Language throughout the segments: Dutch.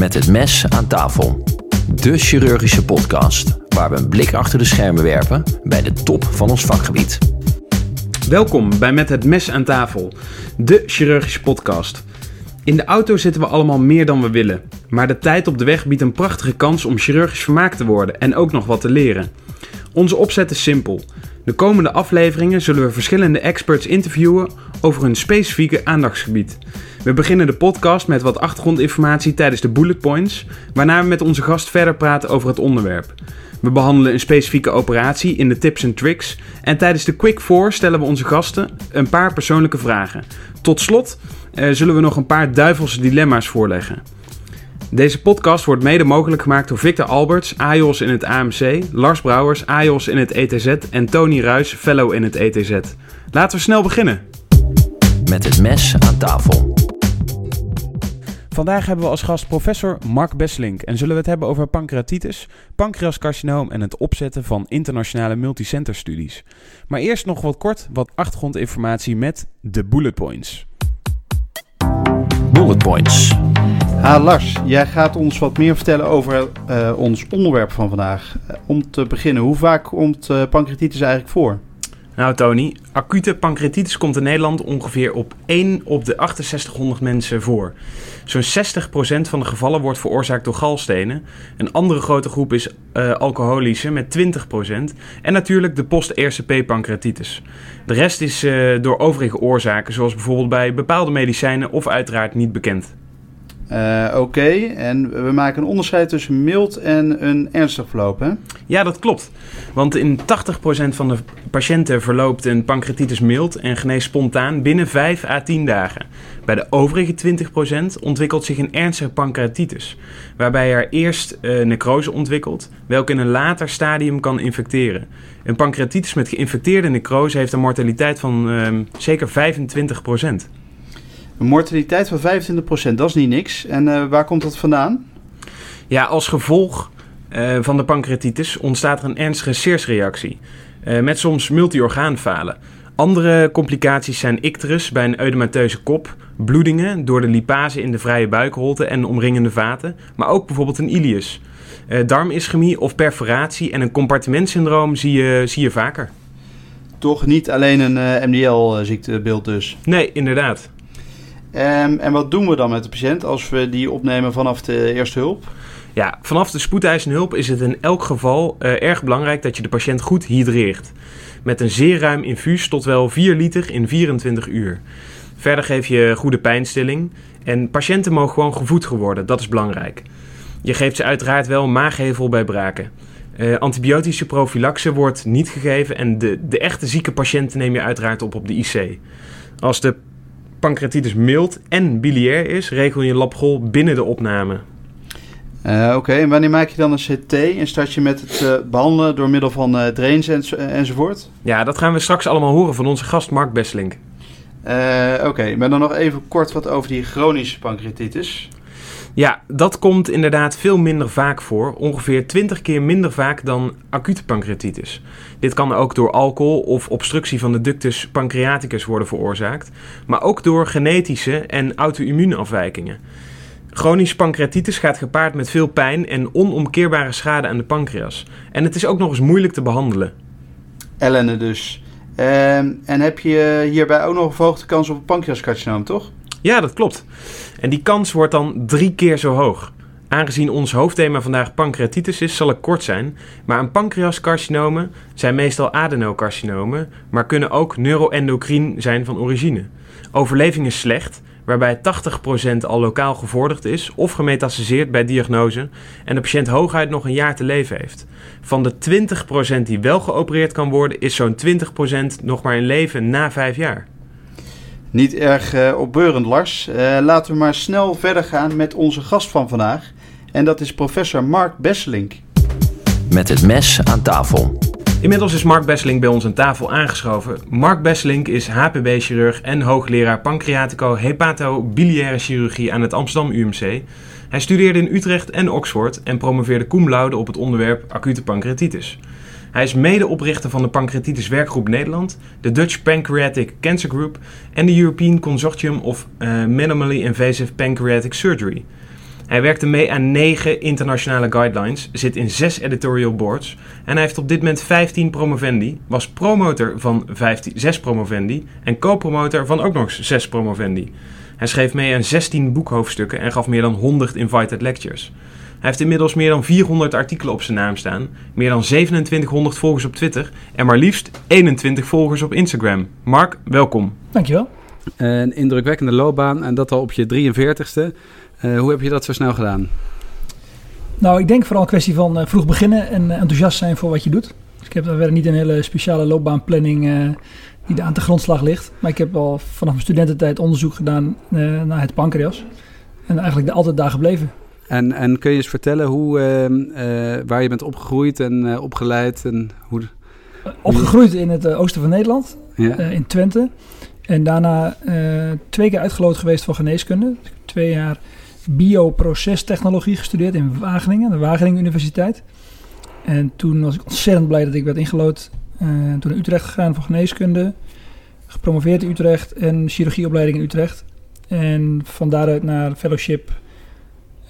Met het mes aan tafel. De chirurgische podcast waar we een blik achter de schermen werpen bij de top van ons vakgebied. Welkom bij Met het mes aan tafel, de chirurgische podcast. In de auto zitten we allemaal meer dan we willen, maar de tijd op de weg biedt een prachtige kans om chirurgisch vermaakt te worden en ook nog wat te leren. Onze opzet is simpel. De komende afleveringen zullen we verschillende experts interviewen over hun specifieke aandachtsgebied. We beginnen de podcast met wat achtergrondinformatie tijdens de bullet points, waarna we met onze gast verder praten over het onderwerp. We behandelen een specifieke operatie in de tips en tricks en tijdens de quick four stellen we onze gasten een paar persoonlijke vragen. Tot slot eh, zullen we nog een paar duivelse dilemma's voorleggen. Deze podcast wordt mede mogelijk gemaakt door Victor Alberts, AJOS in het AMC, Lars Brouwers, AJOS in het ETZ en Tony Ruis, Fellow in het ETZ. Laten we snel beginnen. Met het mes aan tafel. Vandaag hebben we als gast professor Mark Besselink en zullen we het hebben over pancreatitis, pancreascarcinoom en het opzetten van internationale multicenter studies. Maar eerst nog wat kort wat achtergrondinformatie met de bullet points. Bullet points. Ha Lars, jij gaat ons wat meer vertellen over eh, ons onderwerp van vandaag. Eh, om te beginnen, hoe vaak komt eh, pancreatitis eigenlijk voor? Nou Tony, acute pancreatitis komt in Nederland ongeveer op 1 op de 6800 mensen voor. Zo'n 60% van de gevallen wordt veroorzaakt door galstenen. Een andere grote groep is uh, alcoholische met 20%. En natuurlijk de post-RCP-pancreatitis. De rest is uh, door overige oorzaken, zoals bijvoorbeeld bij bepaalde medicijnen of uiteraard niet bekend. Uh, Oké, en we maken een onderscheid tussen mild en een ernstig verloop, hè? Ja, dat klopt. Want in 80% van de patiënten verloopt een pancreatitis mild en geneest spontaan binnen 5 à 10 dagen. Bij de overige 20% ontwikkelt zich een ernstige pancreatitis, waarbij er eerst uh, necrose ontwikkelt, welke in een later stadium kan infecteren. Een pancreatitis met geïnfecteerde necrose heeft een mortaliteit van uh, zeker 25%. Een mortaliteit van 25%, dat is niet niks. En uh, waar komt dat vandaan? Ja, als gevolg uh, van de pancreatitis ontstaat er een ernstige seersreactie. Uh, met soms multiorgaanfalen. Andere complicaties zijn icterus bij een eudemateuze kop, bloedingen door de lipase in de vrije buikholte en omringende vaten, maar ook bijvoorbeeld een ileus. darmischemie of perforatie en een compartimentsyndroom zie je, zie je vaker. Toch niet alleen een MDL-ziektebeeld dus? Nee, inderdaad. Um, en wat doen we dan met de patiënt als we die opnemen vanaf de eerste hulp? Ja, vanaf de spoedeisende hulp is het in elk geval uh, erg belangrijk dat je de patiënt goed hydreert. Met een zeer ruim infuus tot wel 4 liter in 24 uur. Verder geef je goede pijnstilling. En patiënten mogen gewoon gevoed worden, dat is belangrijk. Je geeft ze uiteraard wel maaghevel bij braken. Uh, antibiotische profilaxe wordt niet gegeven en de, de echte zieke patiënten neem je uiteraard op op de IC. Als de pancreatitis mild en biliair is, regel je labgol binnen de opname. Uh, Oké, okay. en wanneer maak je dan een CT en start je met het uh, behandelen door middel van uh, drains en, enzovoort? Ja, dat gaan we straks allemaal horen van onze gast Mark Besselink. Oké, okay. maar dan nog even kort wat over die chronische pancreatitis. Ja, dat komt inderdaad veel minder vaak voor. Ongeveer 20 keer minder vaak dan acute pancreatitis. Dit kan ook door alcohol of obstructie van de ductus pancreaticus worden veroorzaakt, maar ook door genetische en auto-immuunafwijkingen. Chronische pancreatitis gaat gepaard met veel pijn en onomkeerbare schade aan de pancreas. En het is ook nog eens moeilijk te behandelen. Ellende dus. Um, en heb je hierbij ook nog een verhoogde kans op een pancreascarcinoom, toch? Ja, dat klopt. En die kans wordt dan drie keer zo hoog. Aangezien ons hoofdthema vandaag pancreatitis is, zal ik kort zijn. Maar een pancreascarcinomen zijn meestal adenocarcinomen, maar kunnen ook neuroendocrien zijn van origine. Overleving is slecht, waarbij 80% al lokaal gevorderd is of gemetastaseerd bij diagnose en de patiënt hooguit nog een jaar te leven heeft. Van de 20% die wel geopereerd kan worden, is zo'n 20% nog maar in leven na 5 jaar. Niet erg uh, opbeurend, Lars. Uh, laten we maar snel verder gaan met onze gast van vandaag. En dat is professor Mark Besselink. Met het mes aan tafel. Inmiddels is Mark Besselink bij ons aan tafel aangeschoven. Mark Besselink is HPB-chirurg en hoogleraar pancreatico-hepatobiliaire chirurgie aan het Amsterdam UMC. Hij studeerde in Utrecht en Oxford en promoveerde cum laude op het onderwerp acute pancreatitis. Hij is medeoprichter van de Pancreatitis Werkgroep Nederland, de Dutch Pancreatic Cancer Group en de European Consortium of uh, Minimally Invasive Pancreatic Surgery. Hij werkte mee aan negen internationale guidelines, zit in zes editorial boards en hij heeft op dit moment 15 promovendi, was promotor van 15, 6 promovendi en co-promotor van ook nog 6 promovendi. Hij schreef mee aan 16 boekhoofdstukken en gaf meer dan 100 invited lectures. Hij heeft inmiddels meer dan 400 artikelen op zijn naam staan, meer dan 2700 volgers op Twitter en maar liefst 21 volgers op Instagram. Mark, welkom. Dankjewel. Een indrukwekkende loopbaan en dat al op je 43ste. Uh, hoe heb je dat zo snel gedaan? Nou, ik denk vooral een kwestie van uh, vroeg beginnen en uh, enthousiast zijn voor wat je doet. Dus ik heb daar verder niet een hele speciale loopbaanplanning die daar aan de grondslag ligt. Maar ik heb al vanaf mijn studententijd onderzoek gedaan naar het pancreas. En eigenlijk altijd daar gebleven. En, en kun je eens vertellen hoe, waar je bent opgegroeid en opgeleid? En hoe... Opgegroeid in het oosten van Nederland, ja. in Twente. En daarna twee keer uitgeloot geweest voor geneeskunde. Twee jaar bioprocestechnologie gestudeerd in Wageningen, de Wageningen Universiteit. En toen was ik ontzettend blij dat ik werd ingelood. Uh, toen naar Utrecht gegaan voor geneeskunde, gepromoveerd in Utrecht en chirurgieopleiding in Utrecht. En van daaruit naar fellowship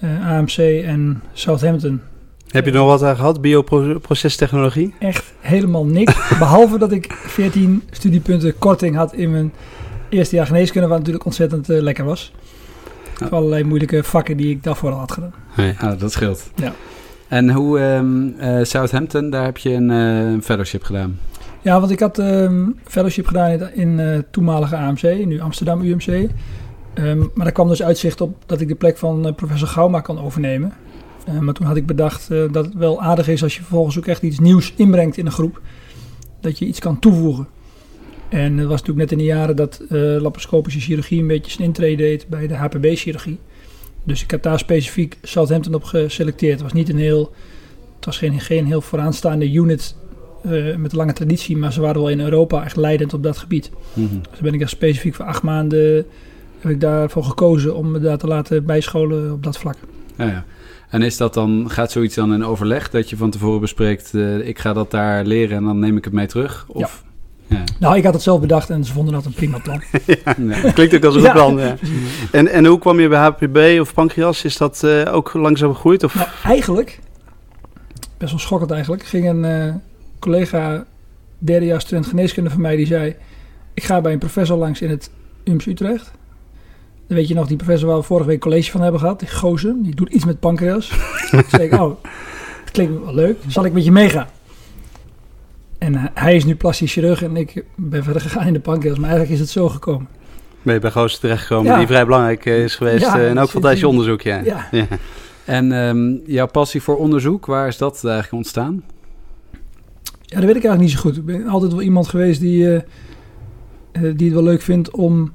uh, AMC en Southampton. Heb je nog wat aan gehad, bioprocestechnologie? Echt helemaal niks. behalve dat ik 14 studiepunten korting had in mijn eerste jaar geneeskunde, wat natuurlijk ontzettend uh, lekker was. Voor allerlei moeilijke vakken die ik daarvoor al had gedaan. Nee, dat scheelt. Ja. En hoe, um, uh, Southampton, daar heb je een uh, fellowship gedaan? Ja, want ik had um, fellowship gedaan in, in toenmalige AMC, nu Amsterdam UMC. Um, ehm, maar daar kwam dus uitzicht op dat ik de plek van professor Gauma kan overnemen. maar toen had ik bedacht dat het wel aardig is als je vervolgens ook echt iets nieuws inbrengt in een groep. Dat je iets kan toevoegen. En het was natuurlijk net in de jaren dat uh, laparoscopische chirurgie een beetje zijn intrede deed bij de HPB-chirurgie. Dus ik heb daar specifiek Southampton op geselecteerd. Het was niet een heel, het was geen, geen heel vooraanstaande unit uh, met een lange traditie, maar ze waren wel in Europa echt leidend op dat gebied. Mm -hmm. Dus ben ik echt specifiek voor acht maanden heb ik daarvoor gekozen om me daar te laten bijscholen op dat vlak. Ja, ja. En is dat dan, gaat zoiets dan in overleg dat je van tevoren bespreekt, uh, ik ga dat daar leren en dan neem ik het mee terug? Of? Ja. Ja. Nou, ik had het zelf bedacht en ze vonden dat een prima plan. ja, nee. Klinkt ook als een goed plan. Ja. En, en hoe kwam je bij HPB of pancreas? Is dat uh, ook langzaam gegroeid? Of? Nou, eigenlijk, best wel schokkend eigenlijk, ging een uh, collega derdejaars student geneeskunde van mij die zei... Ik ga bij een professor langs in het UMS Utrecht. Dan weet je nog, die professor waar we vorige week college van hebben gehad, die Gozen, die doet iets met pancreas. Toen zei ik, oh, dat klinkt wel leuk, zal ik met je meegaan? En hij is nu plastisch chirurg en ik ben verder gegaan in de pancreas. Maar eigenlijk is het zo gekomen. Ben je bij Goos terechtgekomen, ja. die vrij belangrijk eh, is geweest. Ja, en ook fantastisch onderzoek, ja. ja. ja. En um, jouw passie voor onderzoek, waar is dat eigenlijk ontstaan? Ja, dat weet ik eigenlijk niet zo goed. Ik ben altijd wel iemand geweest die, uh, die het wel leuk vindt om...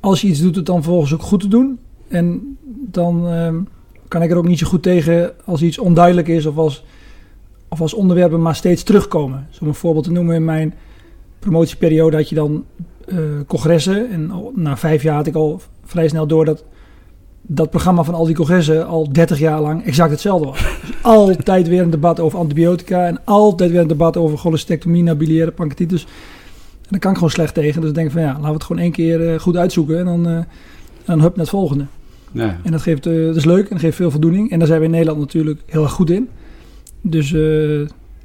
als je iets doet, het dan vervolgens ook goed te doen. En dan uh, kan ik er ook niet zo goed tegen als iets onduidelijk is... of als of als onderwerpen maar steeds terugkomen. Zo een voorbeeld te noemen in mijn promotieperiode had je dan uh, congressen. En na vijf jaar had ik al vrij snel door dat dat programma van al die congressen al 30 jaar lang exact hetzelfde was. Dus altijd weer een debat over antibiotica en altijd weer een debat over cholestectomie, biliaire pancreatitis. En daar kan ik gewoon slecht tegen. Dus dan denk ik van ja, laten we het gewoon één keer uh, goed uitzoeken en dan, uh, dan hup naar het volgende. Ja. En dat, geeft, dat is leuk en dat geeft veel voldoening. En daar zijn we in Nederland natuurlijk heel erg goed in. Dus uh,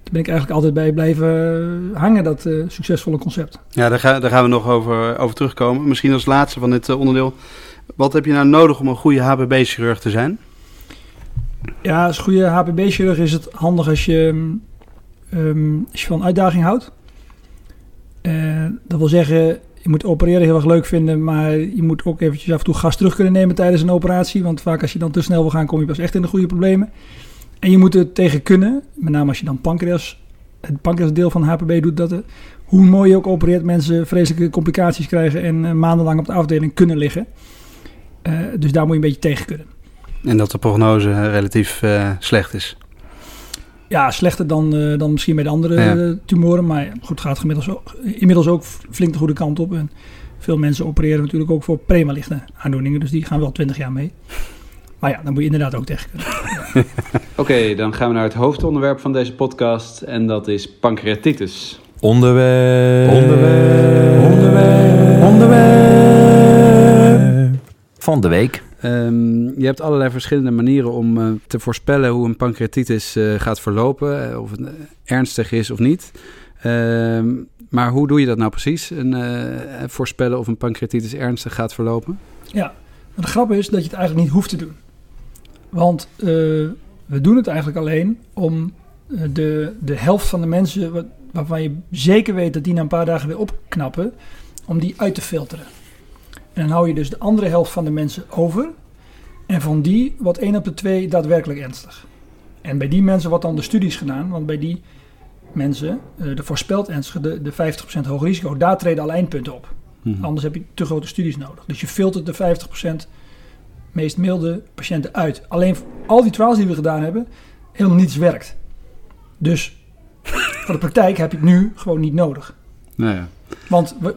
daar ben ik eigenlijk altijd bij blijven hangen, dat uh, succesvolle concept. Ja, daar, ga, daar, gaan we nog over, over terugkomen. Misschien als laatste van dit onderdeel. Wat heb je nou nodig om een goede HPB-chirurg te zijn? Ja, als goede HPB-chirurg is het handig als je, um, als je van uitdaging houdt. Dat wil zeggen, je moet opereren heel erg leuk vinden, maar je moet ook eventjes af en toe gas terug kunnen nemen tijdens een operatie. Want vaak als je dan te snel wil gaan, kom je pas echt in de goede problemen. En je moet er tegen kunnen, met name als je dan pancreas, het pancreasdeel van HPB doet, dat er, hoe mooi je ook opereert, mensen vreselijke complicaties krijgen en uh, maandenlang op de afdeling kunnen liggen. Uh, dus daar moet je een beetje tegen kunnen. En dat de prognose relatief slecht is. Ja, slechter dan, dan misschien bij de andere ja. tumoren. Maar goed, gaat inmiddels ook, inmiddels ook flink de goede kant op. En veel mensen opereren natuurlijk ook voor premalichte aandoeningen. Dus die gaan wel 20 jaar mee. Maar ja, dan moet je inderdaad ook tegen kunnen. Oké, okay, dan gaan we naar het hoofdonderwerp van deze podcast. En dat is pancreatitis. Onderwerp. Onderwerp. Onderwerp. Onderwerp. Van de week. Ehm, je hebt allerlei verschillende manieren om eh, te voorspellen hoe een pancreatitis eh, gaat verlopen, eh, of het ernstig is of niet. Ehm, maar hoe doe je dat nou precies? Een, voorspellen of een pancreatitis ernstig gaat verlopen? Ja, de grap is dat je het eigenlijk niet hoeft te doen. Want we doen het eigenlijk alleen om de, de helft van de mensen waarvan je zeker weet dat die na een paar dagen weer opknappen, om die uit te filteren. En dan hou je dus de andere helft van de mensen over. En van die wordt 1 op de 2 daadwerkelijk ernstig. En bij die mensen wordt dan de studies gedaan, want bij die mensen, eh, de voorspeld ernstige, de, de 50% hoog risico, daar treden alle eindpunten op. Mhm. Anders heb je te grote studies nodig. Dus je filtert de 50% meest milde patiënten uit. Alleen al die trials die we gedaan hebben, helemaal niets werkt. Dus voor de praktijk heb je het nu gewoon niet nodig. Nou ja. Want we-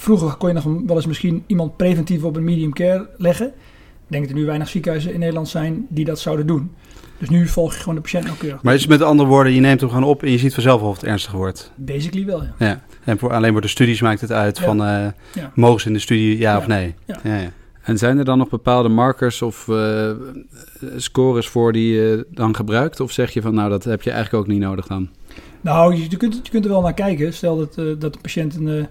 vroeger kon je nog wel eens misschien iemand preventief op een medium care leggen. Ik denk dat er nu weinig ziekenhuizen in Nederland zijn die dat zouden doen. Dus nu volg je gewoon de patiënt nauwkeurig. Maar is het met andere woorden, je neemt hem gewoon op en je ziet vanzelf of het ernstig wordt. Basically wel, ja. Ja. En voor, alleen voor de studies maakt het uit Ja. van, eh, Ja. mogen ze in de studie ja, Ja. of nee? Ja. Ja, ja. En zijn er dan nog bepaalde markers of eh, scores voor die je dan gebruikt? Of zeg je van, nou, dat heb je eigenlijk ook niet nodig dan? Nou, je, je kunt, je kunt er wel naar kijken. Stel dat, eh, dat de patiënt een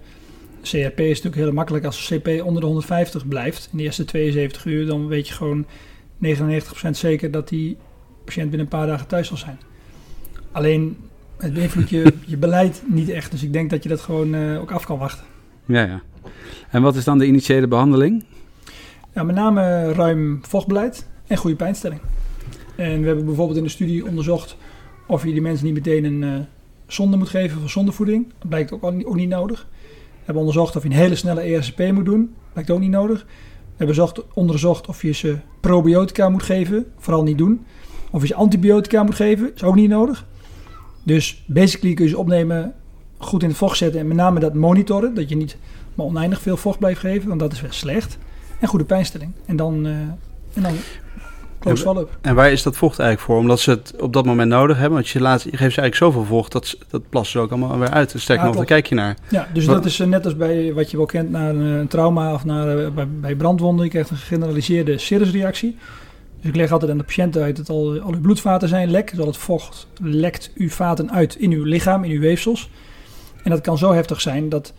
CRP is natuurlijk heel makkelijk. Als CP onder de 150 blijft in de eerste 72 uur, dan weet je gewoon 99% zeker dat die patiënt binnen een paar dagen thuis zal zijn. Alleen, het beïnvloedt je, je beleid niet echt. Dus ik denk dat je dat gewoon eh, ook af kan wachten. Ja, ja. En wat is dan de initiële behandeling? Ja, met name ruim vochtbeleid en goede pijnstilling. En we hebben bijvoorbeeld in de studie onderzocht of je die mensen niet meteen een eh, zonde moet geven van zondevoeding. Dat blijkt ook, al niet, ook niet nodig. Hebben onderzocht of je een hele snelle ERCP moet doen. Blijkt ook niet nodig. We hebben zocht, onderzocht of je ze probiotica moet geven. Vooral niet doen. Of je ze antibiotica moet geven. Is ook niet nodig. Dus basically kun je ze opnemen, goed in het vocht zetten. En met name dat monitoren. Dat je niet maar oneindig veel vocht blijft geven. Want dat is wel slecht. En goede pijnstilling. En dan, eh en dan En- waar is dat vocht eigenlijk voor? Omdat ze het op dat moment nodig hebben. Want je, laat, je geeft ze eigenlijk zoveel vocht, dat, ze- dat plassen ze ook allemaal weer uit. Dus sterker Ja, nog, daar kijk je naar. Ja, dus Wat- dat is eh, net als bij wat je wel kent na een, een trauma of na, eh, bij, bij brandwonden. Je krijgt een gegeneraliseerde serusreactie. Dus ik leg altijd aan de patiënt uit dat al, al uw bloedvaten zijn lek. Dus al het vocht lekt uw vaten uit in uw lichaam, in uw weefsels. En dat kan zo heftig zijn dat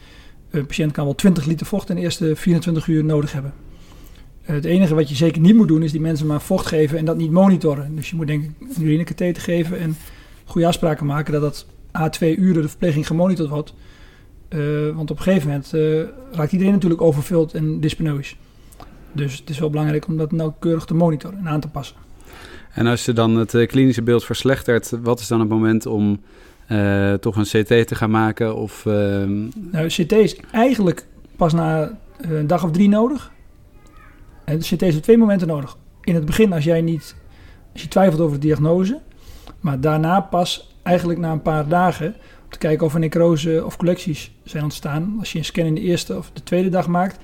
een patiënt kan wel 20 liter vocht in de eerste 24 uur nodig hebben. Eh, Het enige wat je zeker niet moet doen is die mensen maar vocht geven en dat niet monitoren. Dus je moet denk ik een urinekatheter geven en goede afspraken maken dat dat A2 uren de verpleging gemonitord wordt. Eh, want op een gegeven moment eh, raakt iedereen natuurlijk overvuld en dyspnoïs. Dus het is wel belangrijk om dat nauwkeurig te monitoren en aan te passen. En als je dan het klinische beeld verslechtert, wat is dan het moment om toch een CT te gaan maken? Of, ehm, Nou, CT is eigenlijk pas na een dag of drie nodig. En de CT is op twee momenten nodig. In het begin als jij niet, als je twijfelt over de diagnose. Maar daarna pas eigenlijk na een paar dagen om te kijken of er necrose of collecties zijn ontstaan. Als je een scan in de eerste of de tweede dag maakt,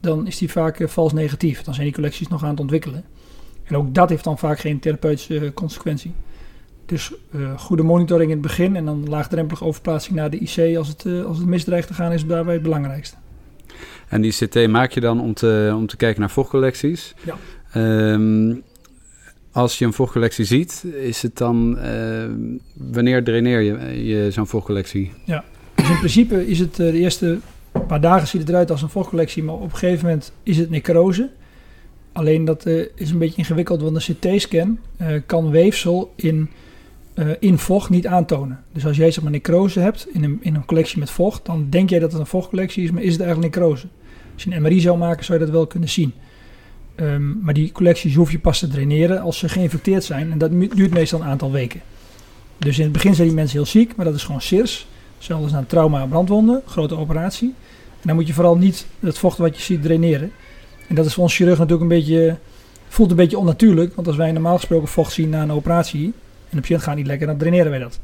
dan is die vaak eh, vals negatief. Dan zijn die collecties nog aan het ontwikkelen. En ook dat heeft dan vaak geen therapeutische eh, consequentie. Dus eh, goede monitoring in het begin en dan laagdrempelige overplaatsing naar de IC als het, als het misdreigt te gaan is daarbij het belangrijkste. En die CT maak je dan om te, om te kijken naar vochtcollecties. Ja. Ehm, als je een vochtcollectie ziet, is het dan... ehm, wanneer draineer je, je zo'n vochtcollectie? Dus in principe is het eh, de eerste paar dagen ziet het eruit als een vochtcollectie, maar op een gegeven moment is het necrose. Alleen dat eh, is een beetje ingewikkeld, want een CT-scan eh, kan weefsel in, eh, in vocht niet aantonen. Dus als jij zeg maar necrose hebt in een, in een collectie met vocht, dan denk jij dat het een vochtcollectie is, maar is het eigenlijk necrose. Als je een MRI zou maken, zou je dat wel kunnen zien. Ehm, maar die collecties hoef je pas te draineren als ze geïnfecteerd zijn. En dat duurt meestal een aantal weken. Dus in het begin zijn die mensen heel ziek, maar dat is gewoon SIRS. Als aan trauma en brandwonden, grote operatie. En dan moet je vooral niet het vocht wat je ziet draineren. En dat is voor ons chirurg natuurlijk een beetje, voelt een beetje onnatuurlijk. Want als wij normaal gesproken vocht zien na een operatie en de patiënt gaat niet lekker, dan draineren wij dat.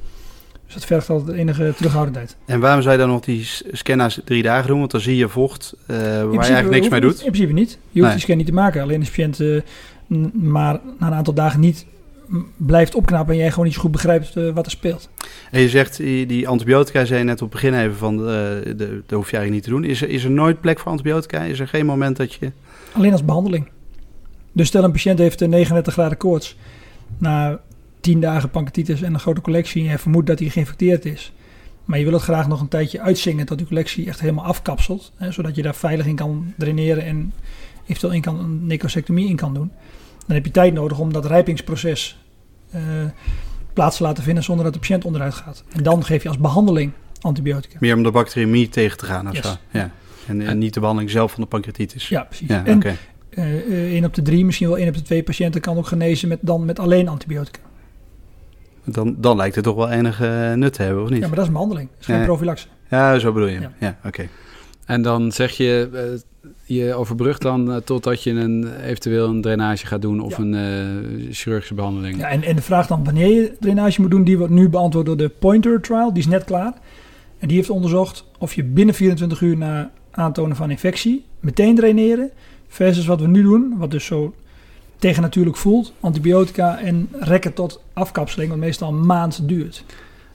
Dus dat vergt altijd enige terughoudendheid. En waarom zou je dan nog die s- scan na drie dagen doen? Want dan zie je vocht eh, waar je eigenlijk niks mee doet. In principe niet. Je hoeft Nee. die scan niet te maken. Alleen als de patiënt n- maar na een aantal dagen niet blijft opknappen en jij gewoon niet zo goed begrijpt eh, wat er speelt. En je zegt, die, antibiotica, zei je net op het begin even van, de, dat hoef je eigenlijk niet te doen. Is er, is er nooit plek voor antibiotica? Is er geen moment dat je... Alleen als behandeling. Dus stel een patiënt heeft eh, 39 graden koorts. Na 10 dagen pancreatitis en een grote collectie. En je vermoedt dat hij geïnfecteerd is. Maar je wil het graag nog een tijdje uitzingen tot die collectie echt helemaal afkapselt. Hè, zodat je daar veilig in kan draineren en eventueel in kan, een necrosectomie in kan doen. Dan heb je tijd nodig om dat rijpingsproces eh, plaats te laten vinden zonder dat de patiënt onderuit gaat. En dan geef je als behandeling antibiotica. Meer om de bacteriëmie tegen te gaan of Yes. zo. Ja. En, en niet de behandeling zelf van de pancreatitis. Ja, precies. Ja, en oké. eh, eh, één op de drie, misschien wel één op de twee patiënten kan ook genezen met, dan met alleen antibiotica. Dan, dan lijkt het toch wel enige eh, nut te hebben, of niet? Ja, maar dat is een behandeling. Dat is geen Ja. profilaxe. Ja, zo bedoel je. Ja. Ja, oké. En dan zeg je, eh, je overbrugt dan eh, totdat je een, eventueel een drainage gaat doen of Ja. een chirurgische behandeling. Ja, en, en de vraag dan wanneer je drainage moet doen, die wordt nu beantwoord door de Pointer Trial. Die is net klaar. En die heeft onderzocht of je binnen 24 uur na aantonen van infectie meteen draineren. Versus wat we nu doen, wat dus zo tegennatuurlijk voelt. Antibiotica en rekken tot afkapseling, wat meestal een maand duurt.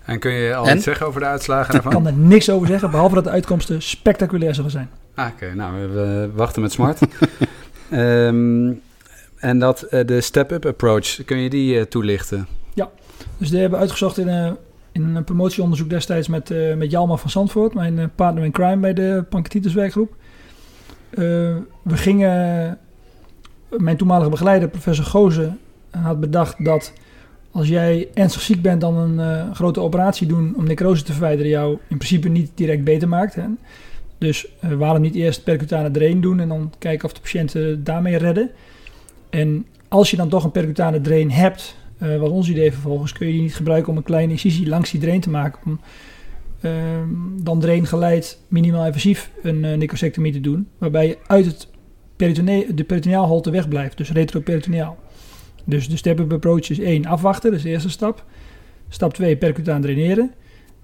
En kun je al En? iets zeggen over de uitslagen Ik daarvan? kan er niks over zeggen, behalve dat de uitkomsten spectaculair zullen zijn. Ah, Oké, nou, we, wachten met smart. Ehm, en dat, eh, de step-up approach, kun je die eh, toelichten? Dus die hebben we uitgezocht in een, in een promotieonderzoek destijds met, eh, met Jalma van Zandvoort, mijn eh, partner in crime bij de pancreatitiswerkgroep. Eh, we gingen, mijn toenmalige begeleider, professor Gozen, had bedacht dat als jij ernstig ziek bent, dan een eh, grote operatie doen om necrose te verwijderen jou in principe niet direct beter maakt. Hè? Dus eh, waarom niet eerst percutane drain doen en dan kijken of de patiënten daarmee redden. En als je dan toch een percutane drain hebt, eh, wat ons idee vervolgens, kun je die niet gebruiken om een kleine incisie langs die drain te maken. Om ehm, dan drain geleid minimaal invasief een uh, necrosectomie te doen. Waarbij je uit het peritone de peritoneaalholte wegblijft, dus retroperitoneaal. Dus de step-up approach is 1, afwachten, dat is de eerste stap. Stap 2, percutaan draineren.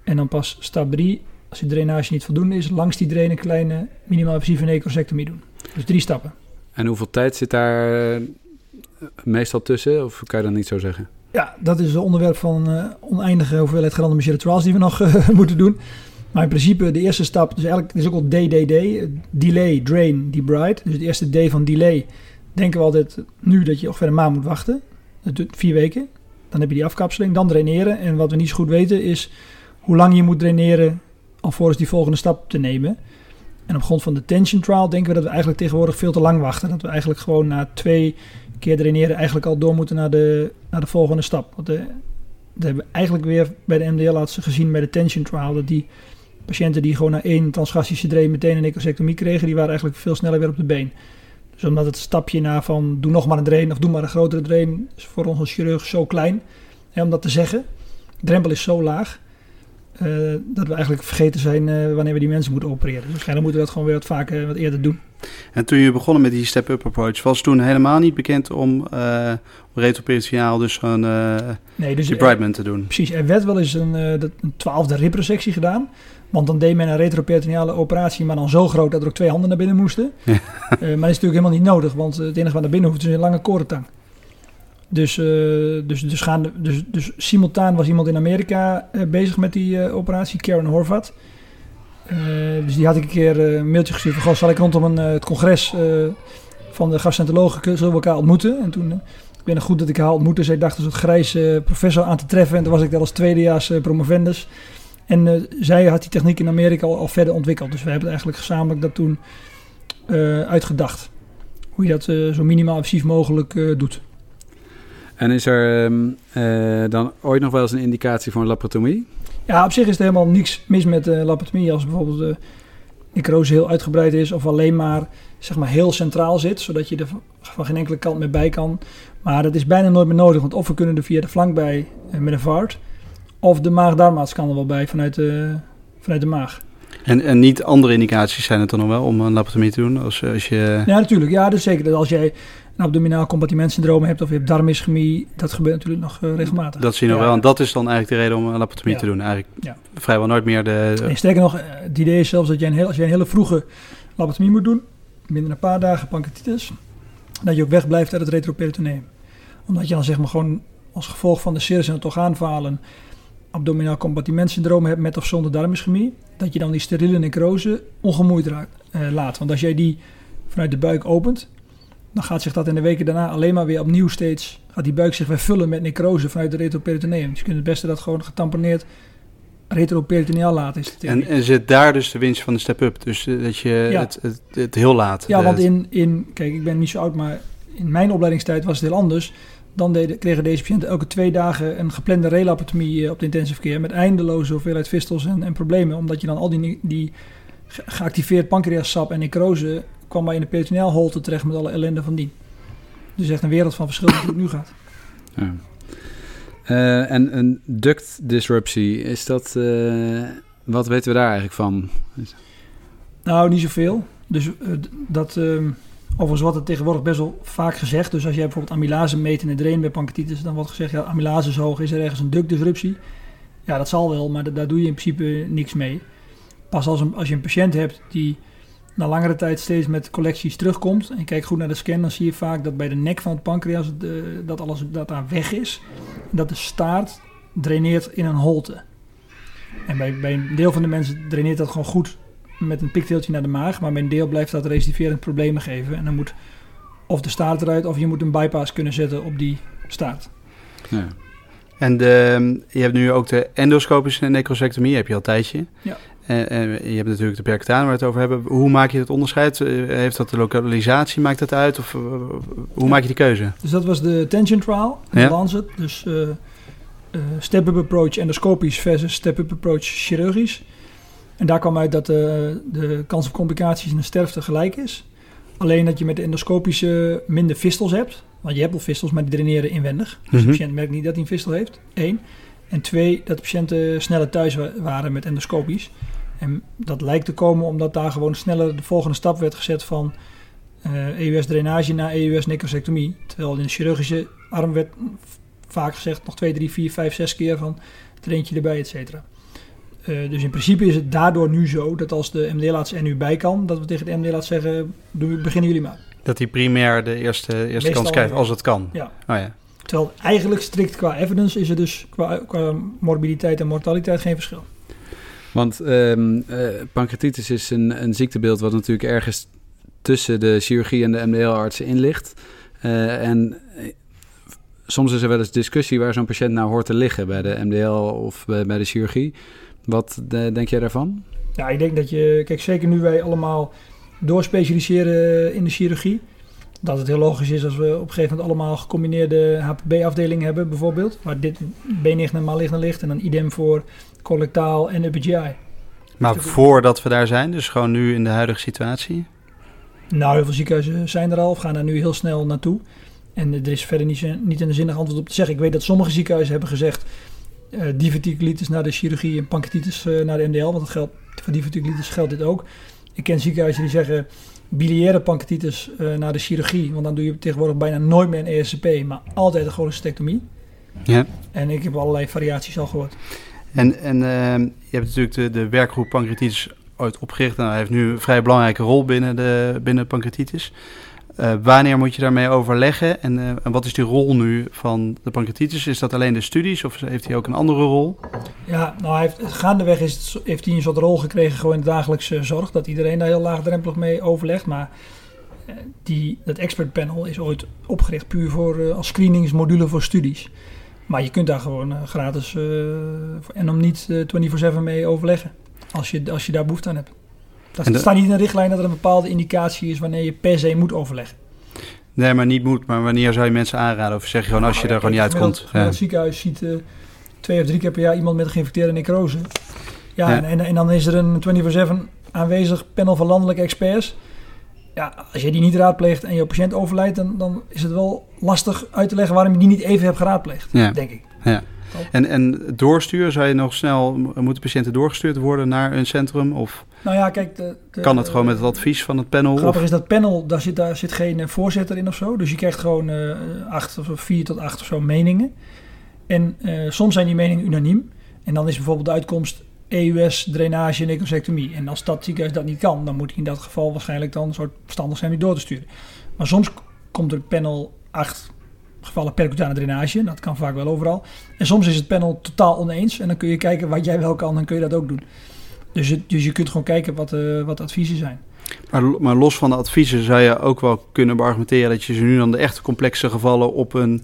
En dan pas stap 3, als die drainage niet voldoende is, langs die drain een kleine minimaal invasieve necrosectomie doen. Dus drie stappen. En hoeveel tijd zit daar eh, meestal tussen? Of kan je dat niet zo zeggen? Ja, dat is een onderwerp van uh, oneindige hoeveelheid gerandomiseerde trials die we nog uh, moeten doen. Maar in principe de eerste stap, dus eigenlijk is ook al DDD, delay, drain, debride. Dus de eerste D van delay denken we altijd nu dat je ongeveer een maand moet wachten. Dat duurt vier weken. Dan heb je die afkapseling, dan draineren. En wat we niet zo goed weten is hoe lang je moet draineren alvorens die volgende stap te nemen. En op grond van de tension trial denken we dat we eigenlijk tegenwoordig veel te lang wachten. Dat we eigenlijk gewoon na twee keer draineren eigenlijk al door moeten naar de, naar de volgende stap. Want de, dat hebben we eigenlijk weer bij de MDL-artsen gezien bij de tension trial. Dat die patiënten die gewoon na één transgastische drain meteen een necrosectomie kregen, die waren eigenlijk veel sneller weer op de been. Dus omdat het stapje na van doe nog maar een drain of doe maar een grotere drain is voor ons als chirurg zo klein. Hè, om dat te zeggen. De drempel is zo laag. Uh, dat we eigenlijk vergeten zijn uh, wanneer we die mensen moeten opereren. Dus waarschijnlijk moeten we dat gewoon weer wat vaker, wat eerder doen. En toen je begonnen met die step-up approach, was toen helemaal niet bekend om uh, retroperitoneaal dus zo'n uh, nee, dus debridement te doen? Precies, er werd wel eens een, uh, een twaalfde ribresectie gedaan. Want dan deed men een retroperitoneale operatie, maar dan zo groot dat er ook twee handen naar binnen moesten. Ja. Uh, maar dat is natuurlijk helemaal niet nodig, want het enige wat naar binnen hoeft is een lange korentang. Dus, uh, dus, dus, gaan, dus, dus simultaan was iemand in Amerika uh, bezig met die operatie, Karen Horvat. dus die had ik een keer een mailtje gestuurd van, goh, zal ik rondom een, het congres van de gastroenterologen, zullen we elkaar ontmoeten? En toen, ik weet nog goed dat ik haar ontmoette, zij dacht een soort grijze professor aan te treffen. En toen was ik daar als tweedejaars promovendus. En zij had die techniek in Amerika al, al, verder ontwikkeld. Dus we hebben eigenlijk gezamenlijk dat toen uitgedacht. Hoe je dat zo minimaal invasief mogelijk doet. En is er um, uh, dan ooit nog wel eens een indicatie voor een laparotomie? Ja, op zich is er helemaal niks mis met laparotomie. Als bijvoorbeeld de necrose heel uitgebreid is of alleen maar, zeg maar heel centraal zit, zodat je er van geen enkele kant meer bij kan. Maar dat is bijna nooit meer nodig, want of we kunnen er via de flank bij met een vaart, of de maag-darmaats kan er wel bij vanuit de, vanuit de maag. En, en niet andere indicaties zijn het dan nog wel om een laparotomie te doen? Als, als je... Ja, natuurlijk. Ja, dus zeker. Als jij een abdominaal compartimentsyndroom hebt of je hebt darmischemie, dat gebeurt natuurlijk nog uh, regelmatig. Dat zie je nog ja. wel. En dat is dan eigenlijk de reden om een laparotomie ja. te doen. Eigenlijk ja. vrijwel nooit meer de... Nee, sterker nog, het idee is zelfs dat je een, heel, als je een hele vroege laparotomie moet doen, binnen een paar dagen pancreatitis, dat je ook wegblijft uit het retroperitoneum. Omdat je dan zeg maar gewoon als gevolg van de serus en het orgaanfalen abdominaal compartimentsyndroom hebt met of zonder darmischemie, dat je dan die steriele necrose ongemoeid raakt, uh, laat. Want als jij die vanuit de buik opent, dan gaat zich dat in de weken daarna alleen maar weer opnieuw steeds, gaat die buik zich weer vullen met necrose vanuit de retroperitoneum. Dus je kunt het beste dat gewoon getamponeerd retroperitoneaal laten. Is. En, en zit daar dus de winst van de step-up? Dus eh, dat je Ja. het, het, het heel laat. Ja, want in, in, kijk, ik ben niet zo oud, maar in mijn opleidingstijd was het heel anders. Dan deden, kregen deze patiënten elke twee dagen een geplande relapatomie eh, op de intensive care met eindeloze hoeveelheid vistels en, en problemen. Omdat je dan al die, die ge- geactiveerd pancreassap en necrose kwam maar in de peritoneaal holte terecht met alle ellende van die. Dus echt een wereld van verschil hoe het nu gaat. Ja. Eh, en een duct disruptie, is dat... eh, wat weten we daar eigenlijk van? Nou, niet zoveel. Dus d- dat, ehm overigens wordt het tegenwoordig best wel vaak gezegd. Dus als jij bijvoorbeeld amylase meet in de drain bij pancreatitis, dan wordt gezegd, ja, amylase is hoog, is er ergens een ductdisruptie? Ja, dat zal wel, maar da- daar doe je in principe niks mee. Pas als, een, als je een patiënt hebt die na langere tijd steeds met collecties terugkomt en kijkt goed naar de scan, dan zie je vaak dat bij de nek van het pancreas eh, dat alles dat daar weg is. Dat de staart draineert in een holte. En bij, bij een deel van de mensen draineert dat gewoon goed met een pikteeltje naar de maag. Maar bij een deel blijft dat recidiverend problemen geven. En dan moet of de staart eruit of je moet een bypass kunnen zetten op die staart. Ja. En de, je hebt nu ook de endoscopische necrosectomie, heb je al een tijdje. Ja. En, en je hebt natuurlijk de percutanen waar we het over hebben. Hoe maak je het onderscheid? Eh, Heeft dat de lokalisatie, maakt dat uit? Of eh, hoe maak je die keuze? Dus dat was de Tension Trial in Ja. Lancet. Dus eh, eh, step-up approach endoscopisch versus step-up approach chirurgisch. En daar kwam uit dat eh, de kans op complicaties en de sterfte gelijk is. Alleen dat je met de endoscopische minder vistels hebt. Want je hebt wel vistels, maar die draineren inwendig. Dus Mhm. de patiënt merkt niet dat hij een vistel heeft. Eén. En twee, dat de patiënten sneller thuis wa- waren met endoscopisch. En dat lijkt te komen omdat daar gewoon sneller de volgende stap werd gezet van eh EUS-drainage naar EUS-necrosectomie. Terwijl in de chirurgische arm werd vaak gezegd nog 2, 3, 4, 5, 6 keer van traintje erbij, et cetera. Eh, dus in principe is het daardoor nu zo dat als de MD-laats er nu bij kan, dat we tegen de MD-laats zeggen, doe- beginnen jullie maar. Dat hij primair de eerste, eerste kans krijgt, als het kan. Ja. Oh ja. Terwijl eigenlijk strikt qua evidence is er dus qua, qua morbiditeit en mortaliteit geen verschil. Want ehm eh, pancreatitis is een, een ziektebeeld wat natuurlijk ergens tussen de chirurgie en de MDL-artsen in ligt. Eh, en soms is er wel eens discussie waar zo'n patiënt nou hoort te liggen bij de MDL of bij, bij de chirurgie. Wat denk jij daarvan? Ja, ik denk dat je, kijk, zeker nu wij allemaal doorspecialiseren in de chirurgie, dat het heel logisch is als we op een gegeven moment allemaal gecombineerde HPB-afdelingen hebben, bijvoorbeeld, waar dit benigne en maligne ligt en dan idem voor collectaal en upper GI. Maar voordat we daar zijn, dus gewoon nu in de huidige situatie. Nou, heel veel ziekenhuizen zijn er al of gaan daar nu heel snel naartoe. En er is verder niet, niet een zinnig antwoord op te zeggen. Ik weet dat sommige ziekenhuizen hebben gezegd eh diverticulitis naar de chirurgie en pancreatitis eh, naar de MDL. Want dat geldt, voor diverticulitis geldt dit ook. Ik ken ziekenhuizen die zeggen biliaire pancreatitis eh, naar de chirurgie. Want dan doe je tegenwoordig bijna nooit meer een ESCP, maar altijd een cholecystectomie. Ja. En ik heb allerlei variaties al gehoord. En, en je hebt natuurlijk de, de werkgroep pancreatitis ooit opgericht. Nou, hij heeft nu een vrij belangrijke rol binnen de binnen pancreatitis. Eh, wanneer moet je daarmee overleggen? En, eh, en wat is die rol nu van de pancreatitis? Is dat alleen de studies of heeft hij ook een andere rol? Ja, nou, hij gaandeweg is het, heeft hij een soort rol gekregen gewoon in de dagelijkse zorg. Dat iedereen daar heel laagdrempelig mee overlegt. Maar eh, die, dat expert panel is ooit opgericht puur voor, als screeningsmodule voor studies. Maar je kunt daar gewoon gratis en om niet eh 24-7 mee overleggen. Als je, als je daar behoefte aan hebt. Dat de- staat niet in de richtlijn dat er een bepaalde indicatie is wanneer je per se moet overleggen. Nee, maar niet moet. Maar wanneer zou je mensen aanraden? Of zeg je gewoon als je Nou, er gewoon niet uitkomt? gemiddeld- gemiddeld ziekenhuis ziet eh, twee of drie keer per jaar iemand met een geïnfecteerde necrose. Ja, Ja. En, en, en dan is er een 24-7 aanwezig panel van landelijke experts. Ja, als je die niet raadpleegt en je patiënt overlijdt, dan, dan is het wel lastig uit te leggen waarom je die niet even hebt geraadpleegd, Ja. denk ik. En, en doorsturen, zou je nog snel, moeten patiënten doorgestuurd worden naar een centrum? Of Nou ja, kijk, de, de- kan het gewoon met het advies van het panel? Grappig Of, is dat panel, daar zit, daar zit geen eh, voorzitter in of zo. Dus je krijgt gewoon eh, acht of vier tot acht of zo meningen. En eh, soms zijn die meningen unaniem. En dan is bijvoorbeeld de uitkomst EUS, drainage, necrosectomie. En als dat ziekenhuis dat niet kan, dan moet hij in dat geval waarschijnlijk dan een soort verstandig zijn om die door te sturen. Maar soms komt er panel acht gevallen percutane drainage. Dat kan vaak wel overal. En soms is het panel totaal oneens. En dan kun je kijken wat jij wel kan, dan kun je dat ook doen. Dus, het, dus je kunt gewoon kijken wat, eh, wat de adviezen zijn. Maar, maar los van de adviezen zou je ook wel kunnen beargumenteren dat je ze nu dan de echte complexe gevallen op een,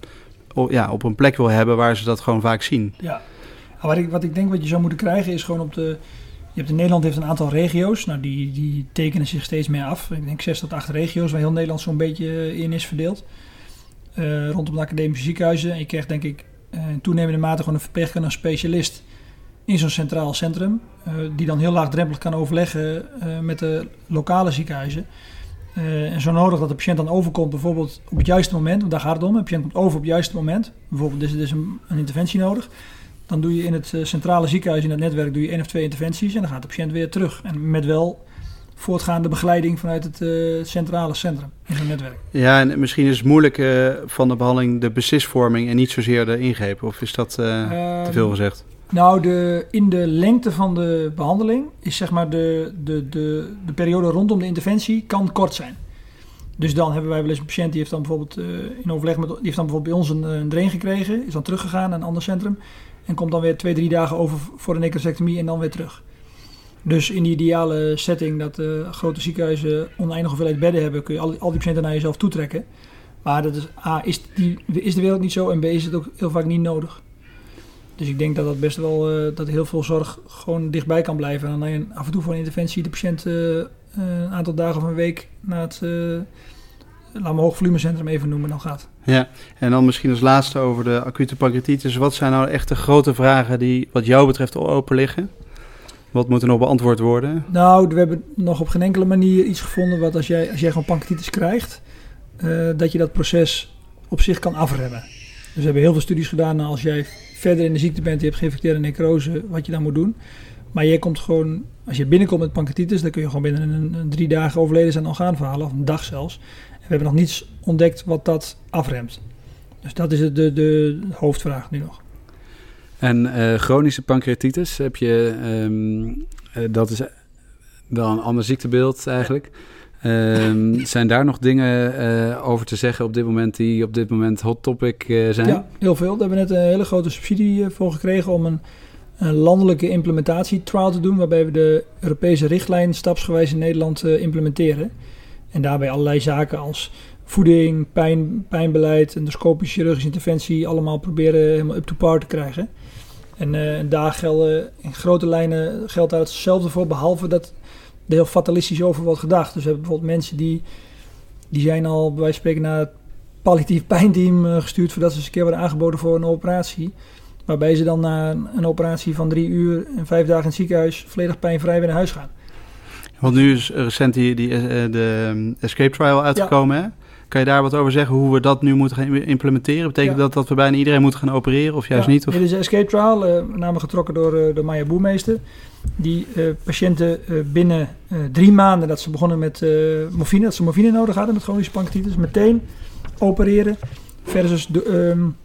op, ja, op een plek wil hebben waar ze dat gewoon vaak zien. Ja. Wat ik, wat ik denk wat je zou moeten krijgen is gewoon op de... Je hebt in Nederland heeft een aantal regio's. Nou, die, die tekenen zich steeds meer af. Ik denk zes tot acht regio's waar heel Nederland zo'n beetje in is verdeeld. Uh, rondom de academische ziekenhuizen. En je krijgt denk ik uh, in toenemende mate gewoon een verpleegkundige specialist in zo'n centraal centrum. Uh, die dan heel laagdrempelig kan overleggen met de lokale ziekenhuizen. en zo nodig dat de patiënt dan overkomt bijvoorbeeld op het juiste moment. Want daar gaat het om. De patiënt komt over op het juiste moment. Bijvoorbeeld is er dus een, interventie nodig. Dan doe je in het centrale ziekenhuis, in het netwerk, doe je één of twee interventies. En dan gaat de patiënt weer terug. En met wel voortgaande begeleiding vanuit het uh, centrale centrum in zo'n netwerk. Ja, en misschien is het moeilijk uh, van de behandeling de beslisvorming en niet zozeer de ingreep. Of is dat uh, te veel gezegd? Nou, de, in de lengte van de behandeling is zeg maar de, de, de, de periode rondom de interventie kan kort zijn. Dus dan hebben wij wel eens een patiënt die heeft dan bijvoorbeeld in overleg met die heeft dan bijvoorbeeld bij ons een, een drain gekregen, is dan teruggegaan naar een ander centrum en komt dan weer twee, drie dagen over voor een necrosectomie en dan weer terug. Dus in die ideale setting dat uh, grote ziekenhuizen oneindig hoeveelheid bedden hebben, kun je al, die patiënten naar jezelf toetrekken. Maar dat is, A, is, die, is de wereld niet zo en B, is het ook heel vaak niet nodig. Dus ik denk dat dat best wel, uh, dat heel veel zorg gewoon dichtbij kan blijven. En alleen af en toe voor een interventie de patiënt uh, een aantal dagen of een week naar het, laat me hoogvolumecentrum even noemen, dan gaat. Ja, en dan misschien als laatste over de acute pancreatitis. Wat zijn nou echt de grote vragen die wat jou betreft open liggen? Wat moet er nog beantwoord worden? Nou, we hebben nog op geen enkele manier iets gevonden wat als jij, als jij gewoon pancreatitis krijgt, uh, dat je dat proces op zich kan afremmen. Dus we hebben heel veel studies gedaan als jij verder in de ziekte bent, je hebt geïnfecteerde necrose, wat je dan moet doen. Maar jij komt gewoon, als je binnenkomt met pancreatitis, dan kun je gewoon binnen een, drie dagen overleden zijn orgaanverhalen, of een dag zelfs. En we hebben nog niets ontdekt wat dat afremt. Dus dat is de, de hoofdvraag nu nog. En uh, chronische pancreatitis heb je, um, uh, dat is wel een ander ziektebeeld eigenlijk. Um, zijn daar nog dingen uh, over te zeggen op dit moment die op dit moment hot topic zijn? Ja, heel veel. Daar hebben we net een hele grote subsidie voor gekregen om een, een landelijke implementatietrial te doen, waarbij we de Europese richtlijn stapsgewijs in Nederland implementeren. En daarbij allerlei zaken als voeding, pijn, pijnbeleid, endoscopische chirurgische interventie allemaal proberen helemaal up to par te krijgen. En, uh, en daar gelden in grote lijnen geldt daar hetzelfde voor, behalve dat er heel fatalistisch over wordt gedacht. Dus we hebben bijvoorbeeld mensen die, die zijn al bij wijze van spreken naar het palliatief pijnteam uh, gestuurd voordat ze eens een keer worden aangeboden voor een operatie. Waarbij ze dan na een, operatie van drie uur en vijf dagen in het ziekenhuis volledig pijnvrij weer naar huis gaan. Want nu is recent die, die, uh, de Escape Trial uitgekomen, ja. hè? Kan je daar wat over zeggen hoe we dat nu moeten gaan implementeren? Betekent ja. dat dat we bijna iedereen moeten gaan opereren of juist ja, niet? Of? Dit is een escape trial, uh, getrokken door uh, de Maya Boermeester. Die uh, patiënten binnen drie maanden dat ze begonnen met morfine, dat ze morfine nodig hadden met chronische pancreatitis, meteen opereren. Versus de, um,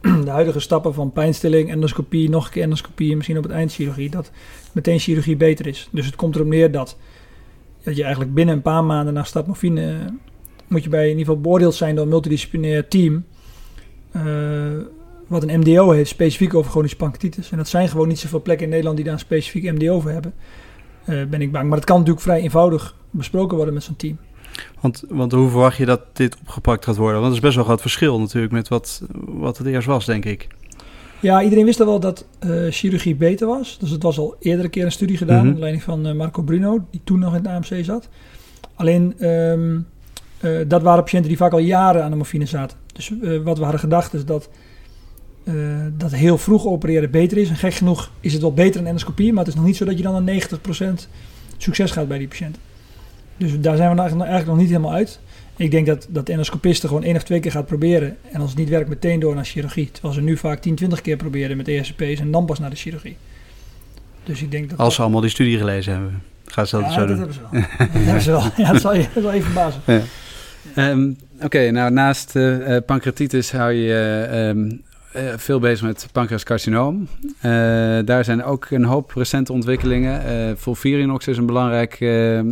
de huidige stappen van pijnstilling, endoscopie, nog een keer endoscopie en misschien op het eind chirurgie. Dat meteen chirurgie beter is. Dus het komt erop neer dat, dat je eigenlijk binnen een paar maanden na stap morfine moet je bij in ieder geval beoordeeld zijn door een multidisciplinair team. Uh, wat een MDO heeft, specifiek over chronische pancreatitis. En dat zijn gewoon niet zoveel plekken in Nederland die daar een specifiek MDO voor hebben. Uh, ben ik bang. Maar dat kan natuurlijk vrij eenvoudig besproken worden met zo'n team. Want, want hoe verwacht je dat dit opgepakt gaat worden? Want dat is best wel groot verschil natuurlijk met wat, wat het eerst was, denk ik. Ja, iedereen wist al wel dat uh, chirurgie beter was. Dus het was al eerder een keer een studie gedaan, mm -hmm. onder leiding van uh, Marco Bruno, die toen nog in het AMC zat. Alleen, um, uh, dat waren patiënten die vaak al jaren aan de morfine zaten. Dus uh, wat we hadden gedacht is dat, uh, dat heel vroeg opereren beter is. En gek genoeg is het wel beter dan endoscopie, maar het is nog niet zo dat je dan een 90% succes gaat bij die patiënten. Dus daar zijn we eigenlijk nog niet helemaal uit. Ik denk dat, dat de endoscopisten gewoon één of twee keer gaat proberen. En als het niet werkt, meteen door naar chirurgie. Terwijl ze nu vaak 10, 20 keer proberen met ESCP's en dan pas naar de chirurgie. Dus ik denk dat als ze allemaal die studie gelezen hebben, gaan ze dat ja, zo dat doen. Hebben ze wel. dat hebben ze wel. Ja, dat zal je, dat zal je verbazen. Ja. Um, Oké, nou naast uh, pancreatitis hou je um, uh, veel bezig met pancreascarcinoom. Uh, daar zijn ook een hoop recente ontwikkelingen. Volvirinox is een belangrijke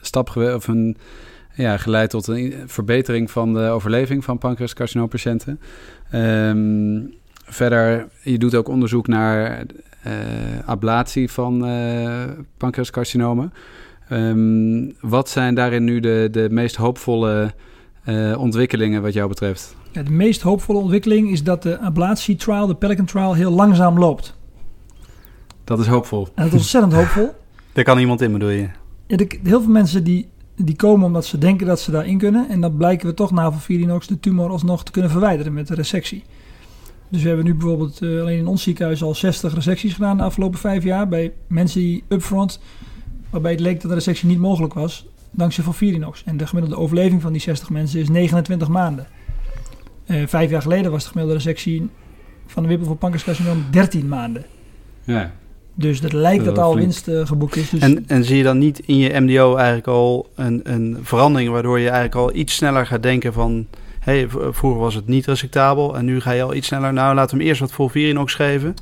stap of een, ja, geleid tot een verbetering van de overleving van pancreascarcinoompatiënten. Um, verder, je doet ook onderzoek naar ablatie van pancreascarcinomen. Ehm, wat zijn daarin nu de, de meest hoopvolle eh, ontwikkelingen wat jou betreft? Ja, de meest hoopvolle ontwikkeling is dat de ablatie-trial, de Pelican Trial, heel langzaam loopt. Dat is hoopvol. En dat is ontzettend hoopvol. Daar kan iemand in, bedoel je? Ja, de- heel veel mensen die, die komen omdat ze denken dat ze daarin kunnen. En dan blijken we toch na Virinox de tumor alsnog te kunnen verwijderen met de resectie. Dus we hebben nu bijvoorbeeld eh, alleen in ons ziekenhuis al 60 resecties gedaan de afgelopen vijf jaar. Bij mensen die upfront, waarbij het leek dat de resectie niet mogelijk was, dankzij Virinox. En de gemiddelde overleving van die 60 mensen is 29 maanden. Eh, vijf jaar geleden was de gemiddelde resectie van de wippel voor pancreascarcinoom 13 maanden. Ja. Dus dat lijkt dat al flink. winst eh, geboekt is. Dus En, en zie je dan niet in je MDO eigenlijk al een, een verandering waardoor je eigenlijk al iets sneller gaat denken van... Hey, vroeger was het niet resectabel en nu ga je al iets sneller... Nou, laten we hem eerst wat Volvirinox geven.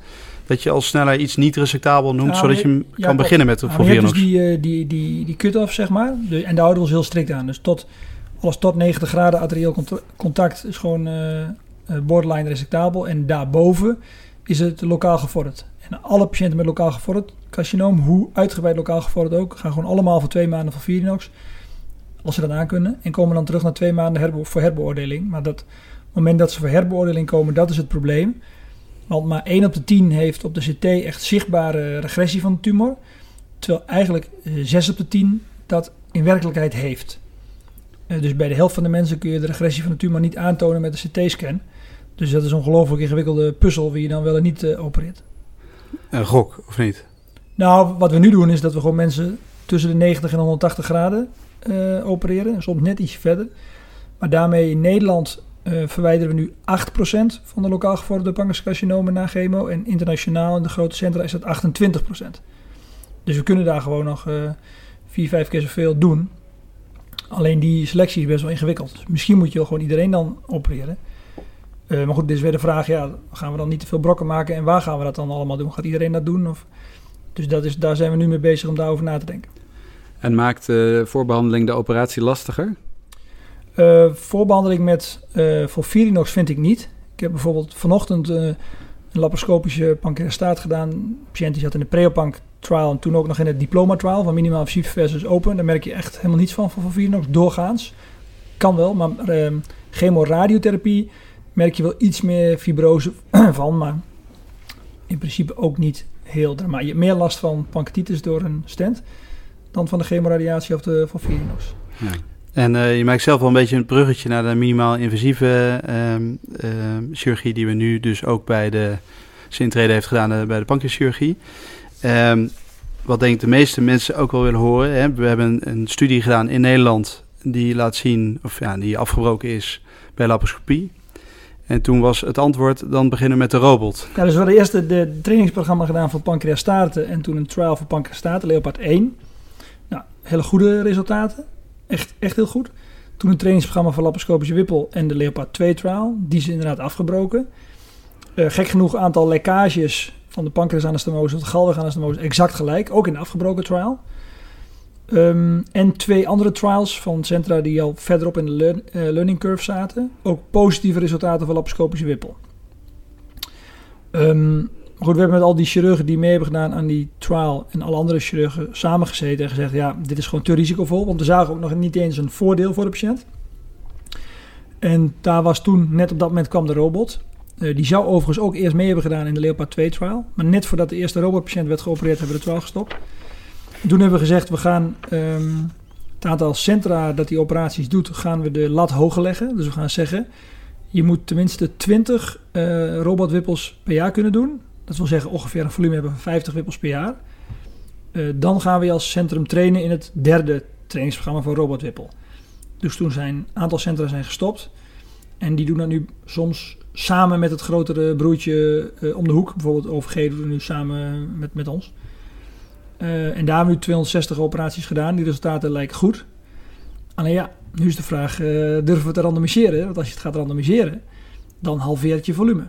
Dat je al sneller iets niet resectabel noemt, Ja, zodat je hem je- ja, kan beginnen met de hebt dus die, eh, die, die, die cut-off, zeg maar. De, en daar houden we ons heel strikt aan. Dus tot, alles tot 90 graden arterieel cont- contact is gewoon eh, eh, borderline resectabel. En daarboven is het lokaal gevorderd. En alle patiënten met lokaal gevorderd carcinoom, hoe uitgebreid lokaal gevorderd ook, gaan gewoon allemaal voor twee maanden van Virinox. Als ze dat aan kunnen. En komen dan terug naar twee maanden herbe- voor herbeoordeling. Maar dat moment dat ze voor herbeoordeling komen, dat is het probleem. Want maar 1 op de 10 heeft op de CT echt zichtbare regressie van de tumor. Terwijl eigenlijk eh, 6 op de 10 dat in werkelijkheid heeft. Eh, dus bij de helft van de mensen kun je de regressie van de tumor niet aantonen met een CT-scan. Dus dat is een ongelooflijk ingewikkelde puzzel wie je dan wel en niet eh, opereert. Een gok, of niet? Nou, wat we nu doen is dat we gewoon mensen tussen de 90 en 180 graden eh, opereren. Soms net ietsje verder. Maar daarmee in Nederland eh, verwijderen we nu 8% van de lokaal gevorderde pancreascarcinomen na chemo. En internationaal in de grote centra is dat 28%. Dus we kunnen daar gewoon nog eh vier, vijf keer zoveel doen. Alleen die selectie is best wel ingewikkeld. Dus misschien moet je wel gewoon iedereen dan opereren. Eh, maar goed, dit is weer de vraag, ja, gaan we dan niet te veel brokken maken en waar gaan we dat dan allemaal doen? Gaat iedereen dat doen? Of... Dus dat is, daar zijn we nu mee bezig om daarover na te denken. En maakt de voorbehandeling de operatie lastiger? Eh, voorbehandeling met uh, vind ik niet. Ik heb bijvoorbeeld vanochtend uh, een laparoscopische pancreastaat gedaan. Patiënt die zat in de Preopanc trial en toen ook nog in het diploma trial van minimaal invasief versus open. Daar merk je echt helemaal niets van van Virinox doorgaans. Kan wel, maar uh, chemoradiotherapie merk je wel iets meer fibrose van, maar in principe ook niet heel dramatisch. Je hebt meer last van pancreatitis door een stent dan van de chemoradiatie of de. Ja. En uh, je maakt zelf wel een beetje een bruggetje naar de minimaal invasieve uh, uh, chirurgie die we nu dus ook bij de Sintrede heeft gedaan uh, bij de pancreaschirurgie. Um, wat denk ik de meeste mensen ook wel willen horen. Hè? We hebben een, studie gedaan in Nederland die laat zien, of ja, die afgebroken is bij laparoscopie. En toen was het antwoord, dan beginnen met de robot. Ja, dus we hadden eerst het trainingsprogramma gedaan voor pancreastaten en toen een trial voor pancreastaten, Leopard 1. Nou, hele goede resultaten. Echt, echt heel goed. Toen een trainingsprogramma voor laparoscopische wippel en de Leopard 2 trial. Die is inderdaad afgebroken. Uh, gek genoeg aantal lekkages van de pancreasanastomose tot de galweganastomose exact gelijk. Ook in de afgebroken trial. Um, en twee andere trials van centra die al verderop in de uh, learning curve zaten. Ook positieve resultaten van laparoscopische wippel. Um, goed, we hebben met al die chirurgen die mee hebben gedaan aan die trial en alle andere chirurgen samengezeten en gezegd: ja, dit is gewoon te risicovol. Want we zagen ook nog niet eens een voordeel voor de patiënt. En daar was toen, net op dat moment kwam de robot. Uh, die zou overigens ook eerst mee hebben gedaan in de Leopard 2 trial. Maar net voordat de eerste robotpatiënt werd geopereerd, hebben we de trial gestopt. En toen hebben we gezegd: we gaan um, het aantal centra dat die operaties doet, gaan we de lat hoger leggen. Dus we gaan zeggen: je moet tenminste 20 uh, robotwippels per jaar kunnen doen. Dat wil zeggen ongeveer een volume hebben van 50 wippels per jaar. Uh, dan gaan we je als centrum trainen in het derde trainingsprogramma voor robotwippel. Dus toen zijn een aantal centra zijn gestopt. En die doen dat nu soms samen met het grotere broertje uh, om de hoek. Bijvoorbeeld OVG doen we nu samen met, met ons. Uh, en daar hebben we nu 260 operaties gedaan. Die resultaten lijken goed. Alleen ja, nu is de vraag, durven we te randomiseren? Want als je het gaat randomiseren, dan halveert je volume.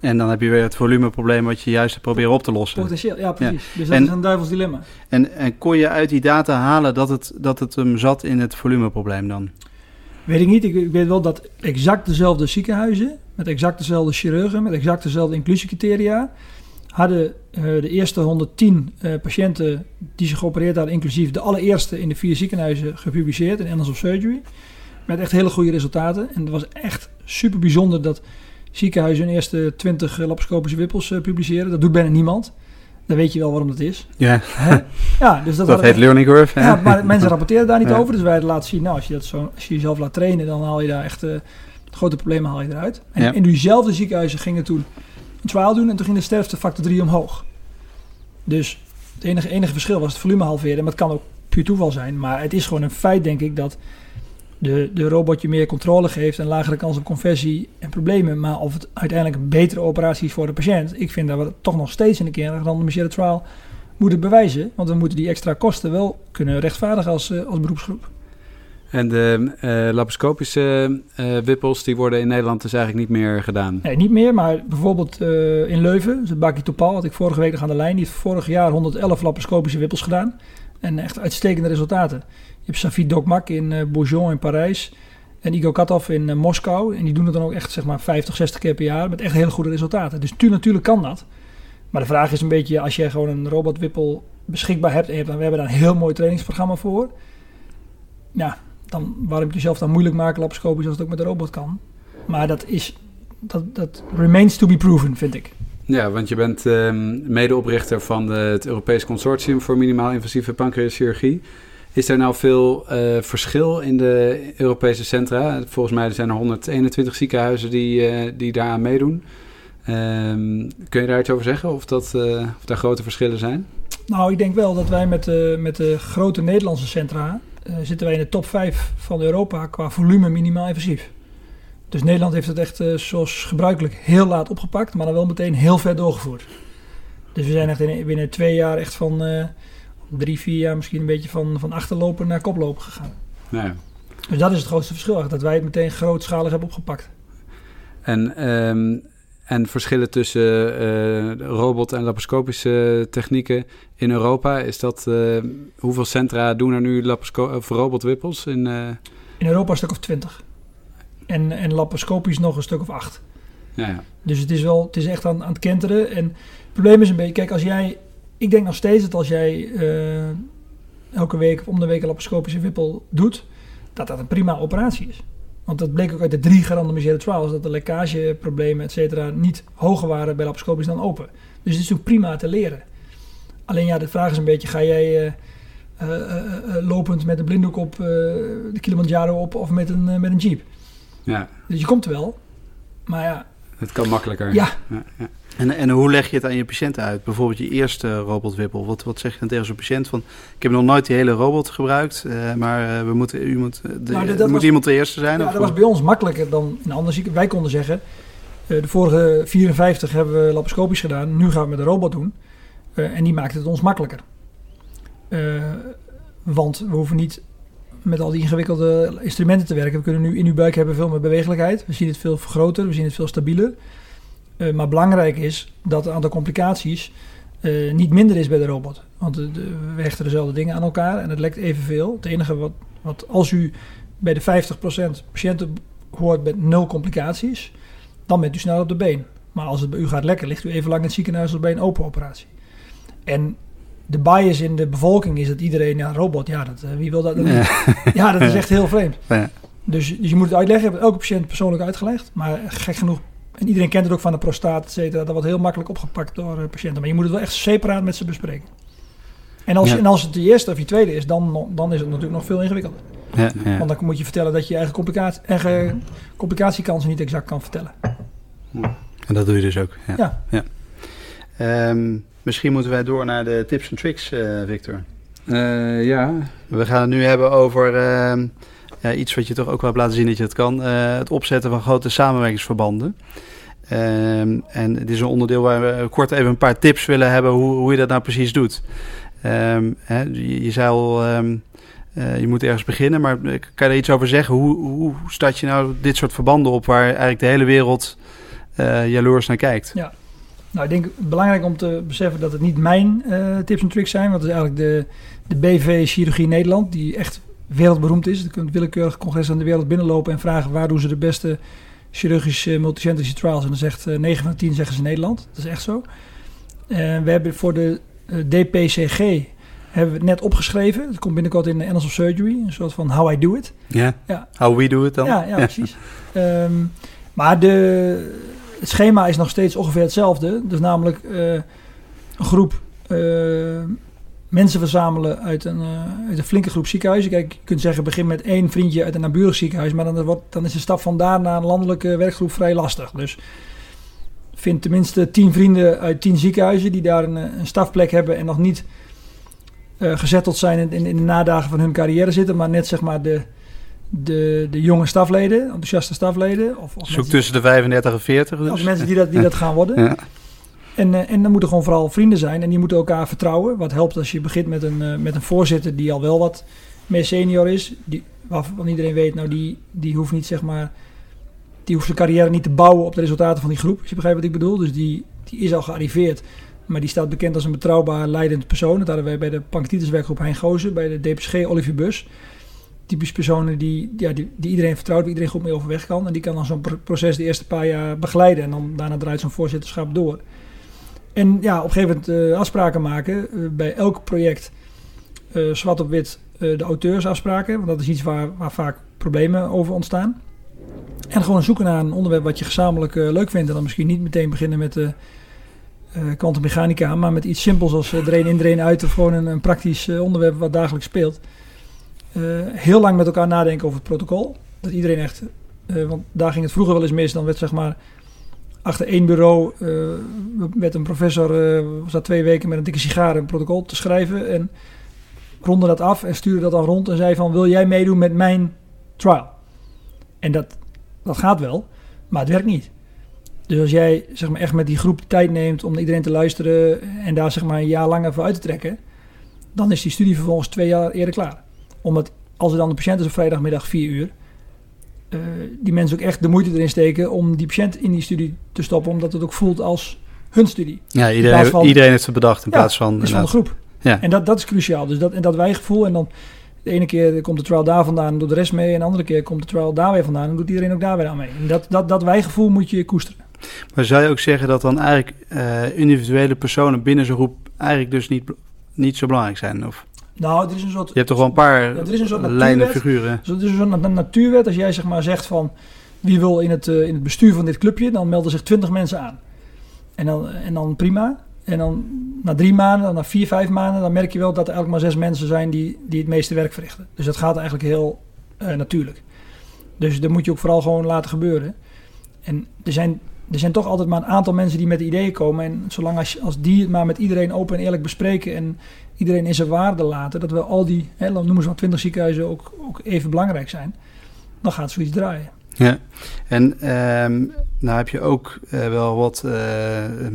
En dan heb je weer het volumeprobleem wat je juist proberen op te lossen. Potentieel, ja precies. Ja. Dus dat en, is een duivels dilemma. En, en kon je uit die data halen dat het, dat het hem zat in het volumeprobleem dan? Weet ik niet. Ik, ik weet wel dat exact dezelfde ziekenhuizen, met exact dezelfde chirurgen, met exact dezelfde inclusiecriteria, hadden eh, de eerste 110 eh, patiënten die ze geopereerd hadden, inclusief de allereerste in de vier ziekenhuizen, gepubliceerd in Annals of Surgery. Met echt hele goede resultaten. En het was echt super bijzonder dat ziekenhuizen hun eerste 20 laparoscopische wippels eh, publiceren. Dat doet bijna niemand. Dan weet je wel waarom dat is. Ja, ja, dus dat, dat heet learning curve. ja, maar mensen rapporteren daar niet Ja. over. Dus wij laten zien, nou, als je, dat zo, als je jezelf laat trainen, dan haal je daar echt eh, grote problemen haal je eruit. En Ja. in diezelfde ziekenhuizen gingen toen een trial doen en toen ging de sterftefactor 3 omhoog. Dus het enige, enige verschil was het volume halveren. Maar het kan ook puur toeval zijn. Maar het is gewoon een feit, denk ik, dat de, de robot je meer controle geeft en lagere kans op conversie en problemen. Maar of het uiteindelijk een betere operatie is voor de patiënt, ik vind dat we toch nog steeds in een keer een gerandomiseerde trial moeten bewijzen. Want we moeten die extra kosten wel kunnen rechtvaardigen als, eh, als beroepsgroep. En de eh, laparoscopische eh, wippels, die worden in Nederland dus eigenlijk niet meer gedaan. Nee, niet meer, maar bijvoorbeeld in Leuven, dus Baki Topal, had ik vorige week nog aan de lijn. Die heeft vorig jaar 111 laparoscopische wippels gedaan. En echt uitstekende resultaten. Hebt Safid Dokmak in eh Bourgeon in Parijs. En Igor Katov in eh, Moskou. En die doen het dan ook echt zeg maar 50, 60 keer per jaar. Met echt hele goede resultaten. Dus tu natuurlijk kan dat. Maar de vraag is een beetje, als je gewoon een robotwippel beschikbaar hebt. En we hebben daar een heel mooi trainingsprogramma voor. Ja, dan waarom je jezelf dan moeilijk maken laparoscopisch als het ook met de robot kan. Maar dat is, dat, dat remains to be proven, vind ik. Ja, want je bent ehm, medeoprichter van het Europees Consortium voor Minimaal Invasieve Pancreaschirurgie. Is er nou veel eh, verschil in de Europese centra? Volgens mij zijn er 121 ziekenhuizen die, eh, die daaraan meedoen. Ehm, kun je daar iets over zeggen? Of, dat, eh, of daar grote verschillen zijn? Nou, ik denk wel dat wij met de, met de grote Nederlandse centra zitten wij in de top 5 van Europa qua volume minimaal invasief. Dus Nederland heeft het echt zoals gebruikelijk heel laat opgepakt, maar dan wel meteen heel ver doorgevoerd. Dus we zijn echt in, binnen twee jaar echt van drie, vier jaar misschien een beetje van, van achterlopen naar koplopen gegaan. Ja. Dus dat is het grootste verschil, dat wij het meteen grootschalig hebben opgepakt. En, ehm, en verschillen tussen eh, robot- en laparoscopische technieken in Europa, is dat... eh, hoeveel centra doen er nu of robotwippels? In, eh, In Europa een stuk of twintig. En, en laparoscopisch nog een stuk of acht. ja, ja. Dus het is wel, het is echt aan, aan het kenteren. En het probleem is een beetje, kijk, als jij, ik denk nog steeds dat als jij eh, elke week of om de week een laparoscopische wippel doet, dat dat een prima operatie is. Want dat bleek ook uit de drie gerandomiseerde trials, dat de lekkageproblemen, et cetera, niet hoger waren bij laparoscopisch dan open. Dus het is ook prima te leren. Alleen ja, de vraag is een beetje, ga jij eh, eh, lopend met een blinddoek op de Kilimanjaro op of met een, met een jeep? ja, Dus je komt er wel. Maar ja, het kan makkelijker. Ja. ja, ja. En, en hoe leg je het aan je patiënten uit? Bijvoorbeeld je eerste robotwippel. Wat, wat zeg je dan tegen zo'n patiënt? Van, ik heb nog nooit die hele robot gebruikt, eh, maar eh, we moeten, u moet, eh, de, Nou, dat- dat moet was- iemand de eerste zijn? Ja, dat was bij ons makkelijker dan in andere zieken. Wij konden zeggen, de vorige 54 hebben we laparoscopisch gedaan. Nu gaan we met een robot doen. En die maakt het ons makkelijker. Want we hoeven niet met al die ingewikkelde instrumenten te werken. We kunnen nu in uw buik hebben veel meer bewegelijkheid. We zien het veel groter, we zien het veel stabieler. Eh, maar belangrijk is dat het aantal complicaties eh, niet minder is bij de robot. Want de, de- we hechten dezelfde dingen aan elkaar en het lekt evenveel. Het enige wat, wat als u bij de 50% patiënten hoort met nul complicaties, dan bent u snel op de been. Maar als het bij u gaat lekker, ligt u even lang in het ziekenhuis als bij een open operatie. En de bias in de bevolking is dat iedereen, ja, robot, ja, dat, eh, wie wil dat? Ja. Ja, dat is echt heel vreemd. Ja. Dus, dus je moet het uitleggen. Ik heb elke patiënt persoonlijk uitgelegd. Maar gek genoeg, en iedereen kent het ook van de prostaat, et cetera. Dat wordt heel makkelijk opgepakt door eh, patiënten. Maar je moet het wel echt separaat met ze bespreken. En als, Ja. en als het de eerste of je tweede is, dan, dan is het natuurlijk nog veel ingewikkelder. Ja, ja. Want dan moet je vertellen dat je je eigen, complicatie, eigen complicatiekansen niet exact kan vertellen. En dat doe je dus ook. Ja. Ja. Ehm, misschien moeten wij door naar de tips en tricks, eh, Victor. Eh, ja, We gaan het nu hebben over ehm, ja, iets wat je toch ook wel hebt laten zien dat je het kan. eh, het opzetten van grote samenwerkingsverbanden. Ehm, en het is een onderdeel waar we kort even een paar tips willen hebben hoe, hoe je dat nou precies doet. Ehm, hè, je, je zei al, ehm, eh, je moet ergens beginnen, maar kan je iets over zeggen? Hoe, hoe start je nou dit soort verbanden op waar eigenlijk de hele wereld eh, jaloers naar kijkt? Nou, ik denk belangrijk om te beseffen dat het niet mijn eh, tips en tricks zijn. Want het is eigenlijk de, de BV Chirurgie Nederland, die echt wereldberoemd is. Je kunt willekeurig congres aan de wereld binnenlopen en vragen waar doen ze de beste chirurgische multicentrische trials. En dan zegt eh 9 van de 10 zeggen ze Nederland. Dat is echt zo. Eh, we hebben voor de eh, DPCG hebben we het net opgeschreven. Het komt binnenkort in de Annals of Surgery. Een soort van How I Do It. Ja. Ja. How we do it dan? Ja, ja, precies. Ehm, maar de, het schema is nog steeds ongeveer hetzelfde. Dus namelijk eh, een groep eh, mensen verzamelen uit een, eh, uit een flinke groep ziekenhuizen. Kijk, je kunt zeggen begin met één vriendje uit een naburig ziekenhuis. Maar dan, wordt, dan is de stap van daar naar een landelijke werkgroep vrij lastig. Dus vind tenminste tien vrienden uit tien ziekenhuizen die daar een, eh, een stafplek hebben en nog niet eh, gezetteld zijn in, in, in de nadagen van hun carrière zitten. Maar net zeg maar de, de, de jonge stafleden, enthousiaste stafleden. Of, of Zoek tussen de 35 en 40 dus. als mensen die dat, die dat gaan worden. Ja. En, eh, en dan moeten gewoon vooral vrienden zijn en die moeten elkaar vertrouwen. Wat helpt als je begint met een, eh, met een voorzitter die al wel wat meer senior is. Die, waarvan iedereen weet, nou die, die hoeft niet zeg maar... Die hoeft zijn carrière niet te bouwen op de resultaten van die groep. Als je begrijpt wat ik bedoel. Dus die, die is al gearriveerd. Maar die staat bekend als een betrouwbaar leidend persoon. Dat hadden wij bij de Pancreatitiswerkgroep Hein Gozen. Bij de DPSG Olivier Bus. Typisch personen die, ja, die, die iedereen vertrouwt. Waar iedereen goed mee overweg kan. En die kan dan zo'n pro- proces de eerste paar jaar begeleiden. En dan daarna draait zo'n voorzitterschap door. En ja, op een gegeven moment eh, afspraken maken. eh, bij elk project eh, zwart op wit de auteursafspraken. Want dat is iets waar, waar vaak problemen over ontstaan. En gewoon zoeken naar een onderwerp wat je gezamenlijk leuk vindt. En dan misschien niet meteen beginnen met de eh kwantummechanica, maar met iets simpels als uh, drain in, drain uit. Of gewoon een, een praktisch onderwerp wat dagelijks speelt. Heel lang met elkaar nadenken over het protocol. Dat iedereen echt, want daar ging het vroeger wel eens mis. Dan werd zeg maar achter één bureau eh, met een professor, eh was dat twee weken met een dikke sigaar een protocol te schrijven. En ronde dat af en stuurde dat dan rond en zei van wil jij meedoen met mijn trial? En dat, dat gaat wel, maar het werkt niet. Dus als jij zeg maar, echt met die groep de tijd neemt om iedereen te luisteren en daar zeg maar, een jaar lang even uit te trekken, dan is die studie vervolgens twee jaar eerder klaar. Omdat als er dan een patiënt is op vrijdagmiddag vier uur, eh, die mensen ook echt de moeite erin steken om die patiënt in die studie te stoppen, omdat het ook voelt als hun studie. Ja, iedereen, van- iedereen heeft het bedacht in Ja, plaats van... Van de groep. Ja. En dat, dat is cruciaal. Dus dat, en dat wijgevoel. En dan de ene keer komt de trial daar vandaan en doet de rest mee. En de andere keer komt de trial daar weer vandaan en doet iedereen ook daar weer aan mee. En dat, dat, dat wijgevoel moet je koesteren. Maar zou je ook zeggen dat dan eigenlijk eh, individuele personen binnen zo'n groep eigenlijk dus niet, niet zo belangrijk zijn? Of Nou, er is een soort, je hebt toch wel een paar Ja, er is een soort lijnen natuurwet. figuren. dus het is een soort na- natuurwet. Als jij zeg maar zegt van wie wil in het, eh, in het bestuur van dit clubje, dan melden zich twintig mensen aan. En dan, en dan prima. En dan na drie maanden, dan na vier, vijf maanden, dan merk je wel dat er eigenlijk maar zes mensen zijn die, die het meeste werk verrichten. Dus dat gaat eigenlijk heel eh, natuurlijk. Dus dat moet je ook vooral gewoon laten gebeuren. En er zijn, er zijn toch altijd maar een aantal mensen die met ideeën komen. En zolang als, als die het maar met iedereen open en eerlijk bespreken en iedereen in zijn waarde laten, dat we al die, hè, noemen ze maar twintig ziekenhuizen, ook, ook even belangrijk zijn, dan gaat zoiets draaien. Ja, en ehm, nou heb je ook eh, wel wat eh, eh,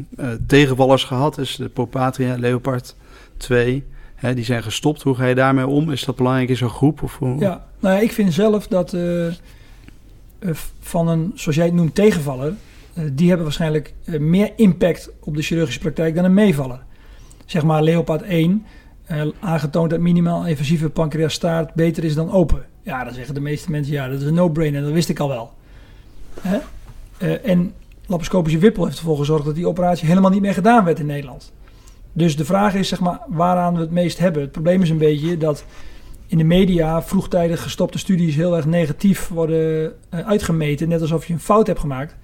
tegenvallers gehad. Dus de Popatria, Leopard 2, hè, die zijn gestopt. Hoe ga je daarmee om? Is dat belangrijk in zo'n groep? Of hoe? Ja, nou ja, ik vind zelf dat van een, zoals jij het noemt, tegenvaller, die hebben waarschijnlijk meer impact op de chirurgische praktijk dan een meevaller. Zeg maar Leopard 1, eh, aangetoond dat minimaal invasieve pancreastaart beter is dan open. Ja, dan zeggen de meeste mensen, ja, dat is een no-brainer, dat wist ik al wel. Hè? Eh, en laparoscopische wippel heeft ervoor gezorgd dat die operatie helemaal niet meer gedaan werd in Nederland. Dus de vraag is, zeg maar, waaraan we het meest hebben. Het probleem is een beetje dat in de media vroegtijdig gestopte studies heel erg negatief worden eh, uitgemeten. Net alsof je een fout hebt gemaakt.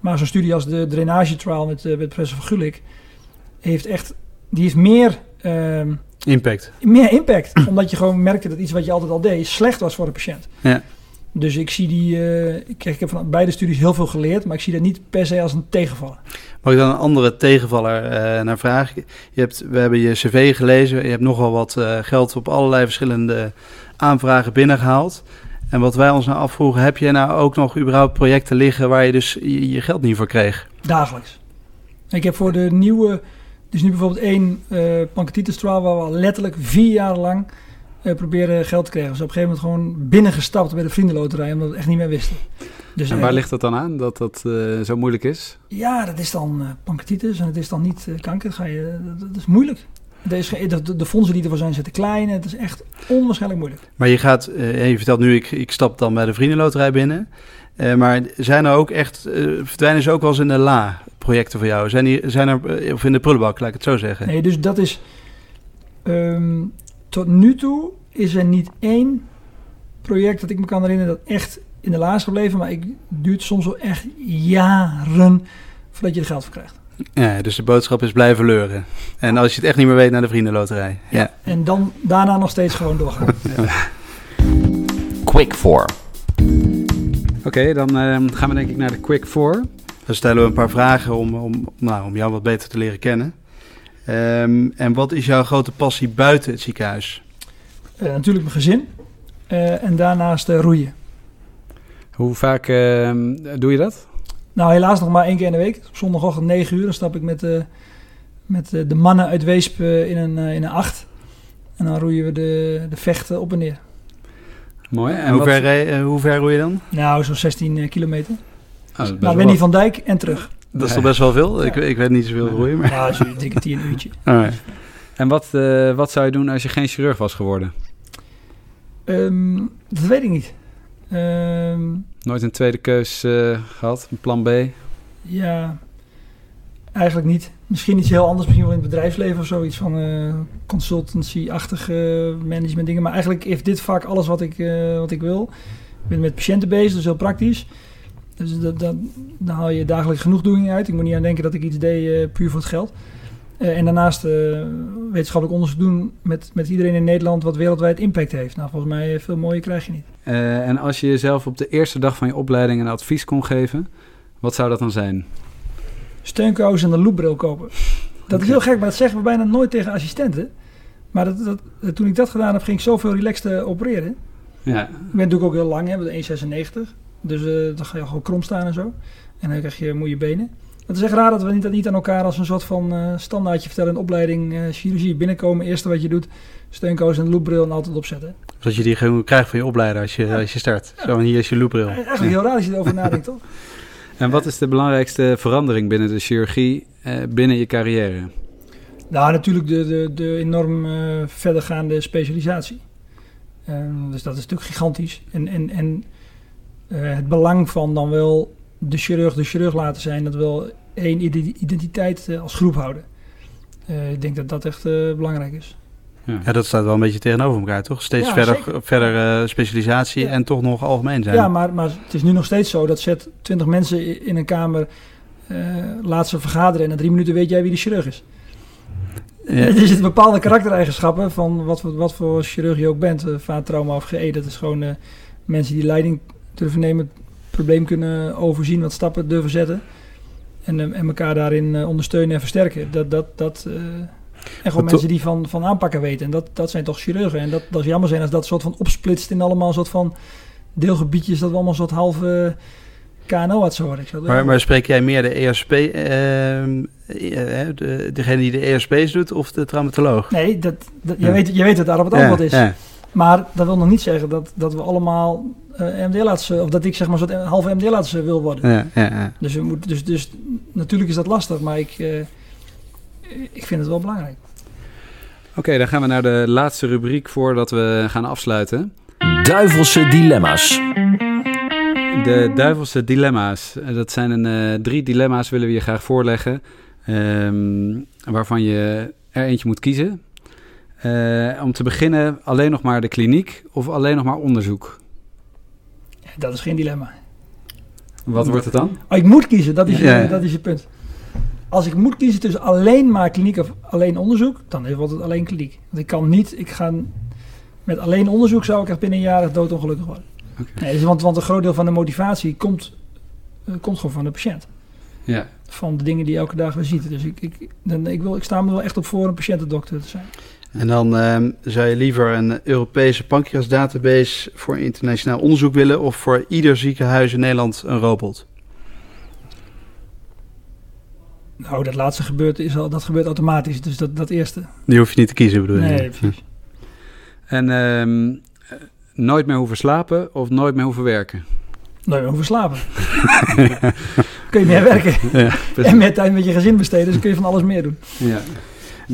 Maar zo'n studie als de drainage trial met, met professor van Gulik heeft echt, die heeft meer, ehm, Impact. meer impact. omdat je gewoon merkte dat iets wat je altijd al deed slecht was voor de patiënt. Ja. Dus ik zie die, ik, kijk, ik heb van beide studies heel veel geleerd, maar ik zie dat niet per se als een tegenvaller. Mag ik dan een andere tegenvaller eh, naar vragen? Je hebt, we hebben je cv gelezen. Je hebt nogal wat eh, geld op allerlei verschillende aanvragen binnengehaald. En wat wij ons nou afvroegen, heb je nou ook nog überhaupt projecten liggen waar je dus je, je geld niet voor kreeg? Dagelijks. Ik heb voor de nieuwe, dus nu bijvoorbeeld één eh trial waar we al letterlijk vier jaar lang eh, proberen geld te krijgen. Dus op een gegeven moment gewoon binnengestapt bij de vriendenloterij omdat we het echt niet meer wisten. Dus, En eh, waar ligt dat dan aan, dat dat eh, zo moeilijk is? Ja, dat is dan eh pancreatitis en het is dan niet eh, kanker. Ga je, dat, dat is moeilijk. Is de, de, fondsen die ervoor zijn zitten klein. Het is echt onwaarschijnlijk moeilijk. Maar je gaat, eh, je vertelt nu, ik, ik stap dan bij de vriendenloterij binnen. Eh, maar zijn er ook echt, eh, verdwijnen ze ook wel eens in de la, projecten voor jou? Zijn, die, zijn er, eh, of in de prullenbak, laat ik het zo zeggen. Nee, dus dat is, ehm, tot nu toe is er niet één project dat ik me kan herinneren dat echt in de la is gebleven. Maar ik duurt soms wel echt jaren voordat je er geld voor krijgt. Ja, dus de boodschap is blijven leuren. En als je het echt niet meer weet, naar de vriendenloterij. Ja. En dan daarna nog steeds gewoon doorgaan. Quick for Oké, dan ehm, gaan we denk ik naar de Quick Four. Dan stellen we een paar vragen om, om, nou, om jou wat beter te leren kennen. Ehm, en wat is jouw grote passie buiten het ziekenhuis? Eh, natuurlijk mijn gezin. Eh, en daarnaast eh, roeien. Hoe vaak ehm, doe je dat? Nou, helaas nog maar één keer in de week. Op zondagochtend 9 uur dan stap ik met, met de mannen uit Weesp in, een, in een acht. En dan roeien we de, de vechten op en neer. Mooi. En hoe, wat- ver, rij- eh, hoe ver roei je dan? Nou, zo'n 16 eh, kilometer. Oh, dat is best Nou, Wendy van Dijk en terug. Dat is toch best wel veel? Ik, ik weet niet zoveel roeien, maar... Ja, zo'n dikke 10 uurtje. Alright. En wat, eh, wat zou je doen als je geen chirurg was geworden? Ehm, dat weet ik niet. Ehm, Nooit een tweede keus eh, gehad, een plan B? ja, eigenlijk niet. Misschien iets heel anders, misschien wel in het bedrijfsleven of zoiets van eh, consultancy-achtige management dingen. Maar eigenlijk heeft dit vaak alles wat ik, eh, wat ik wil. Ik ben met patiënten bezig, dat is heel praktisch. Dus dat, dat, haal je dagelijks genoegdoening uit. Ik moet niet aan denken dat ik iets deed eh, puur voor het geld. Eh, en daarnaast eh, wetenschappelijk onderzoek doen met, met iedereen in Nederland wat wereldwijd impact heeft. Nou, volgens mij eh, veel mooier krijg je niet. Eh, en als je jezelf op de eerste dag van je opleiding een advies kon geven, wat zou dat dan zijn? Steunkous en een loopbril kopen. Dat is heel gek, maar dat zeggen we bijna nooit tegen assistenten. Maar dat, dat, toen ik dat gedaan heb, ging ik zoveel relaxed eh, opereren. Ja, Ik ben natuurlijk ook heel lang, hè, met 1,96. Dus eh, dan ga je gewoon krom staan en zo. En dan krijg je moeie benen. Het is echt raar dat we niet, dat niet aan elkaar als een soort van eh, standaardje vertellen in de opleiding eh, chirurgie binnenkomen. Eerste wat je doet, steunkous en een loopbril en altijd opzetten. Zodat je die gewoon krijgt van je opleider als je, als je start. Zo, en hier is je loopbril. Eigenlijk heel raar als je erover nadenkt, toch? En wat is de belangrijkste verandering binnen de chirurgie eh, binnen je carrière? Nou, natuurlijk de, de, de enorm eh, verdergaande specialisatie. Ehm, dus dat is natuurlijk gigantisch. En, en, en eh, het belang van dan wel de chirurg de chirurg laten zijn, dat wel één ide- identiteit als groep houden. Ik denk dat dat echt belangrijk is. Ja, dat staat wel een beetje tegenover elkaar, toch? Steeds Ja, verder, zeker. verder eh, specialisatie Ja. en toch nog algemeen zijn. Ja, maar, maar het is nu nog steeds zo dat zet 20 mensen in een kamer, eh, laat ze vergaderen en na drie minuten weet jij wie de chirurg is. Er zitten bepaalde karaktereigenschappen van wat, voor- wat voor chirurg je ook bent, uh, vaattrauma of GE. Dat is gewoon eh, mensen die leiding durven nemen, het probleem kunnen overzien, wat stappen durven zetten. En, eh, en elkaar daarin eh, ondersteunen en versterken. Dat, dat, dat, eh, en gewoon mensen die van, van aanpakken weten. En dat, dat zijn toch chirurgen. En dat, dat is jammer zijn als dat soort van opsplitst in allemaal soort van deelgebiedjes. Dat we allemaal een soort halve KNO-artsen worden. Ik zou Maar, maar spreek jij meer de ESP, ehm, eh, de, degene die de ESP's doet of de traumatoloog? Nee, dat, dat, je, Ja. weet, je weet wat daarop het Ja, antwoord is. ja. Maar dat wil nog niet zeggen dat, dat we allemaal eh MD-laatsen, of dat ik zeg maar soort halve MD-laatsen wil worden. Ja, ja, ja. Dus, we moeten, dus, dus natuurlijk is dat lastig, maar ik, eh, ik vind het wel belangrijk. Oké, dan gaan we naar de laatste rubriek voordat we gaan afsluiten. Duivelse dilemma's. De duivelse dilemma's. Eh, Dat zijn een, eh, drie dilemma's willen we je graag voorleggen. ehm, waarvan je er eentje moet kiezen. Eh, om te beginnen alleen nog maar de kliniek of alleen nog maar onderzoek? Dat is geen dilemma. Wat wordt het dan? Oh, ik moet kiezen, dat is, je, Ja. dat is je punt. Als ik moet kiezen tussen alleen maar kliniek of alleen onderzoek, dan wordt het alleen kliniek. Want ik kan niet, ik ga met alleen onderzoek zou ik echt binnen een jaar doodongelukkig worden. Nee, dus want, want een groot deel van de motivatie komt, eh, komt gewoon van de patiënt. Ja. Van de dingen die je elke dag weer ziet. Dus ik, ik, dan, ik, wil, ik sta me wel echt op voor een patiëntendokter te zijn. En dan ehm, zou je liever een Europese pancreasdatabase voor internationaal onderzoek willen of voor ieder ziekenhuis in Nederland een robot? Nou, dat laatste gebeurt, is al, dat gebeurt automatisch. Dus dat, dat eerste. Die hoef je niet te kiezen, bedoel je? Nee, precies. En ehm, eh, nooit meer hoeven slapen of nooit meer hoeven werken? Nooit meer hoeven slapen. kun je meer werken. Ja, en meer tijd met je gezin besteden. Dus kun je van alles meer doen. Ja.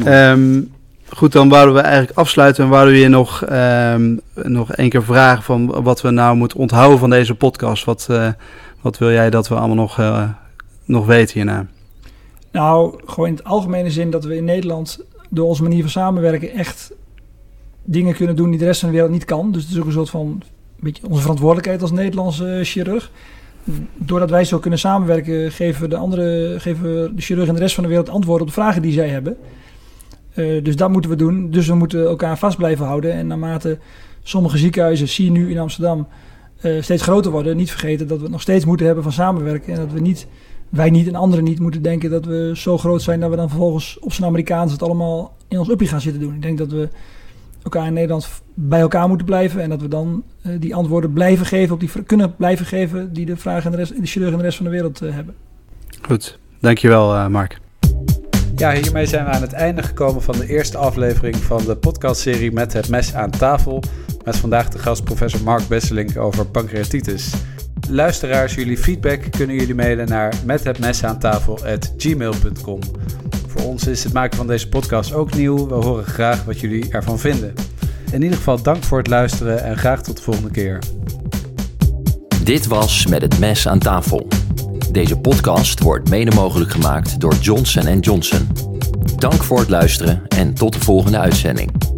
Ehm, Goed, dan wouden we eigenlijk afsluiten en wouden we je nog, ehm, nog één keer vragen van wat we nou moeten onthouden van deze podcast. Wat, eh, wat wil jij dat we allemaal nog, eh, nog weten hierna? Nou, gewoon in het algemene zin dat we in Nederland door onze manier van samenwerken echt dingen kunnen doen die de rest van de wereld niet kan. Dus het is ook een soort van beetje onze verantwoordelijkheid als Nederlandse chirurg. Doordat wij zo kunnen samenwerken, geven we de andere, geven we de chirurg in de rest van de wereld antwoorden op de vragen die zij hebben. Uh, dus dat moeten we doen. Dus we moeten elkaar vast blijven houden. En naarmate sommige ziekenhuizen, zie je nu in Amsterdam, uh, steeds groter worden, niet vergeten dat we nog steeds moeten hebben van samenwerken. En dat we niet, wij niet en anderen niet moeten denken dat we zo groot zijn dat we dan vervolgens op zijn Amerikaans het allemaal in ons uppie gaan zitten doen. Ik denk dat we elkaar in Nederland bij elkaar moeten blijven. En dat we dan uh, die antwoorden blijven geven, op die kunnen blijven geven die de vragen en de, rest, de chirurg en de rest van de wereld uh, hebben. Goed, dankjewel uh, Mark. Ja, hiermee zijn we aan het einde gekomen van de eerste aflevering van de podcastserie Met het mes aan tafel. Met vandaag de gast professor Mark Besselink over pancreatitis. Luisteraars, jullie feedback kunnen jullie mailen naar methetmesaantafel.gmail.com. Voor ons is het maken van deze podcast ook nieuw. We horen graag wat jullie ervan vinden. In ieder geval dank voor het luisteren en graag tot de volgende keer. Dit was Met het mes aan tafel. Deze podcast wordt mede mogelijk gemaakt door Johnson Johnson. Dank voor het luisteren en tot de volgende uitzending.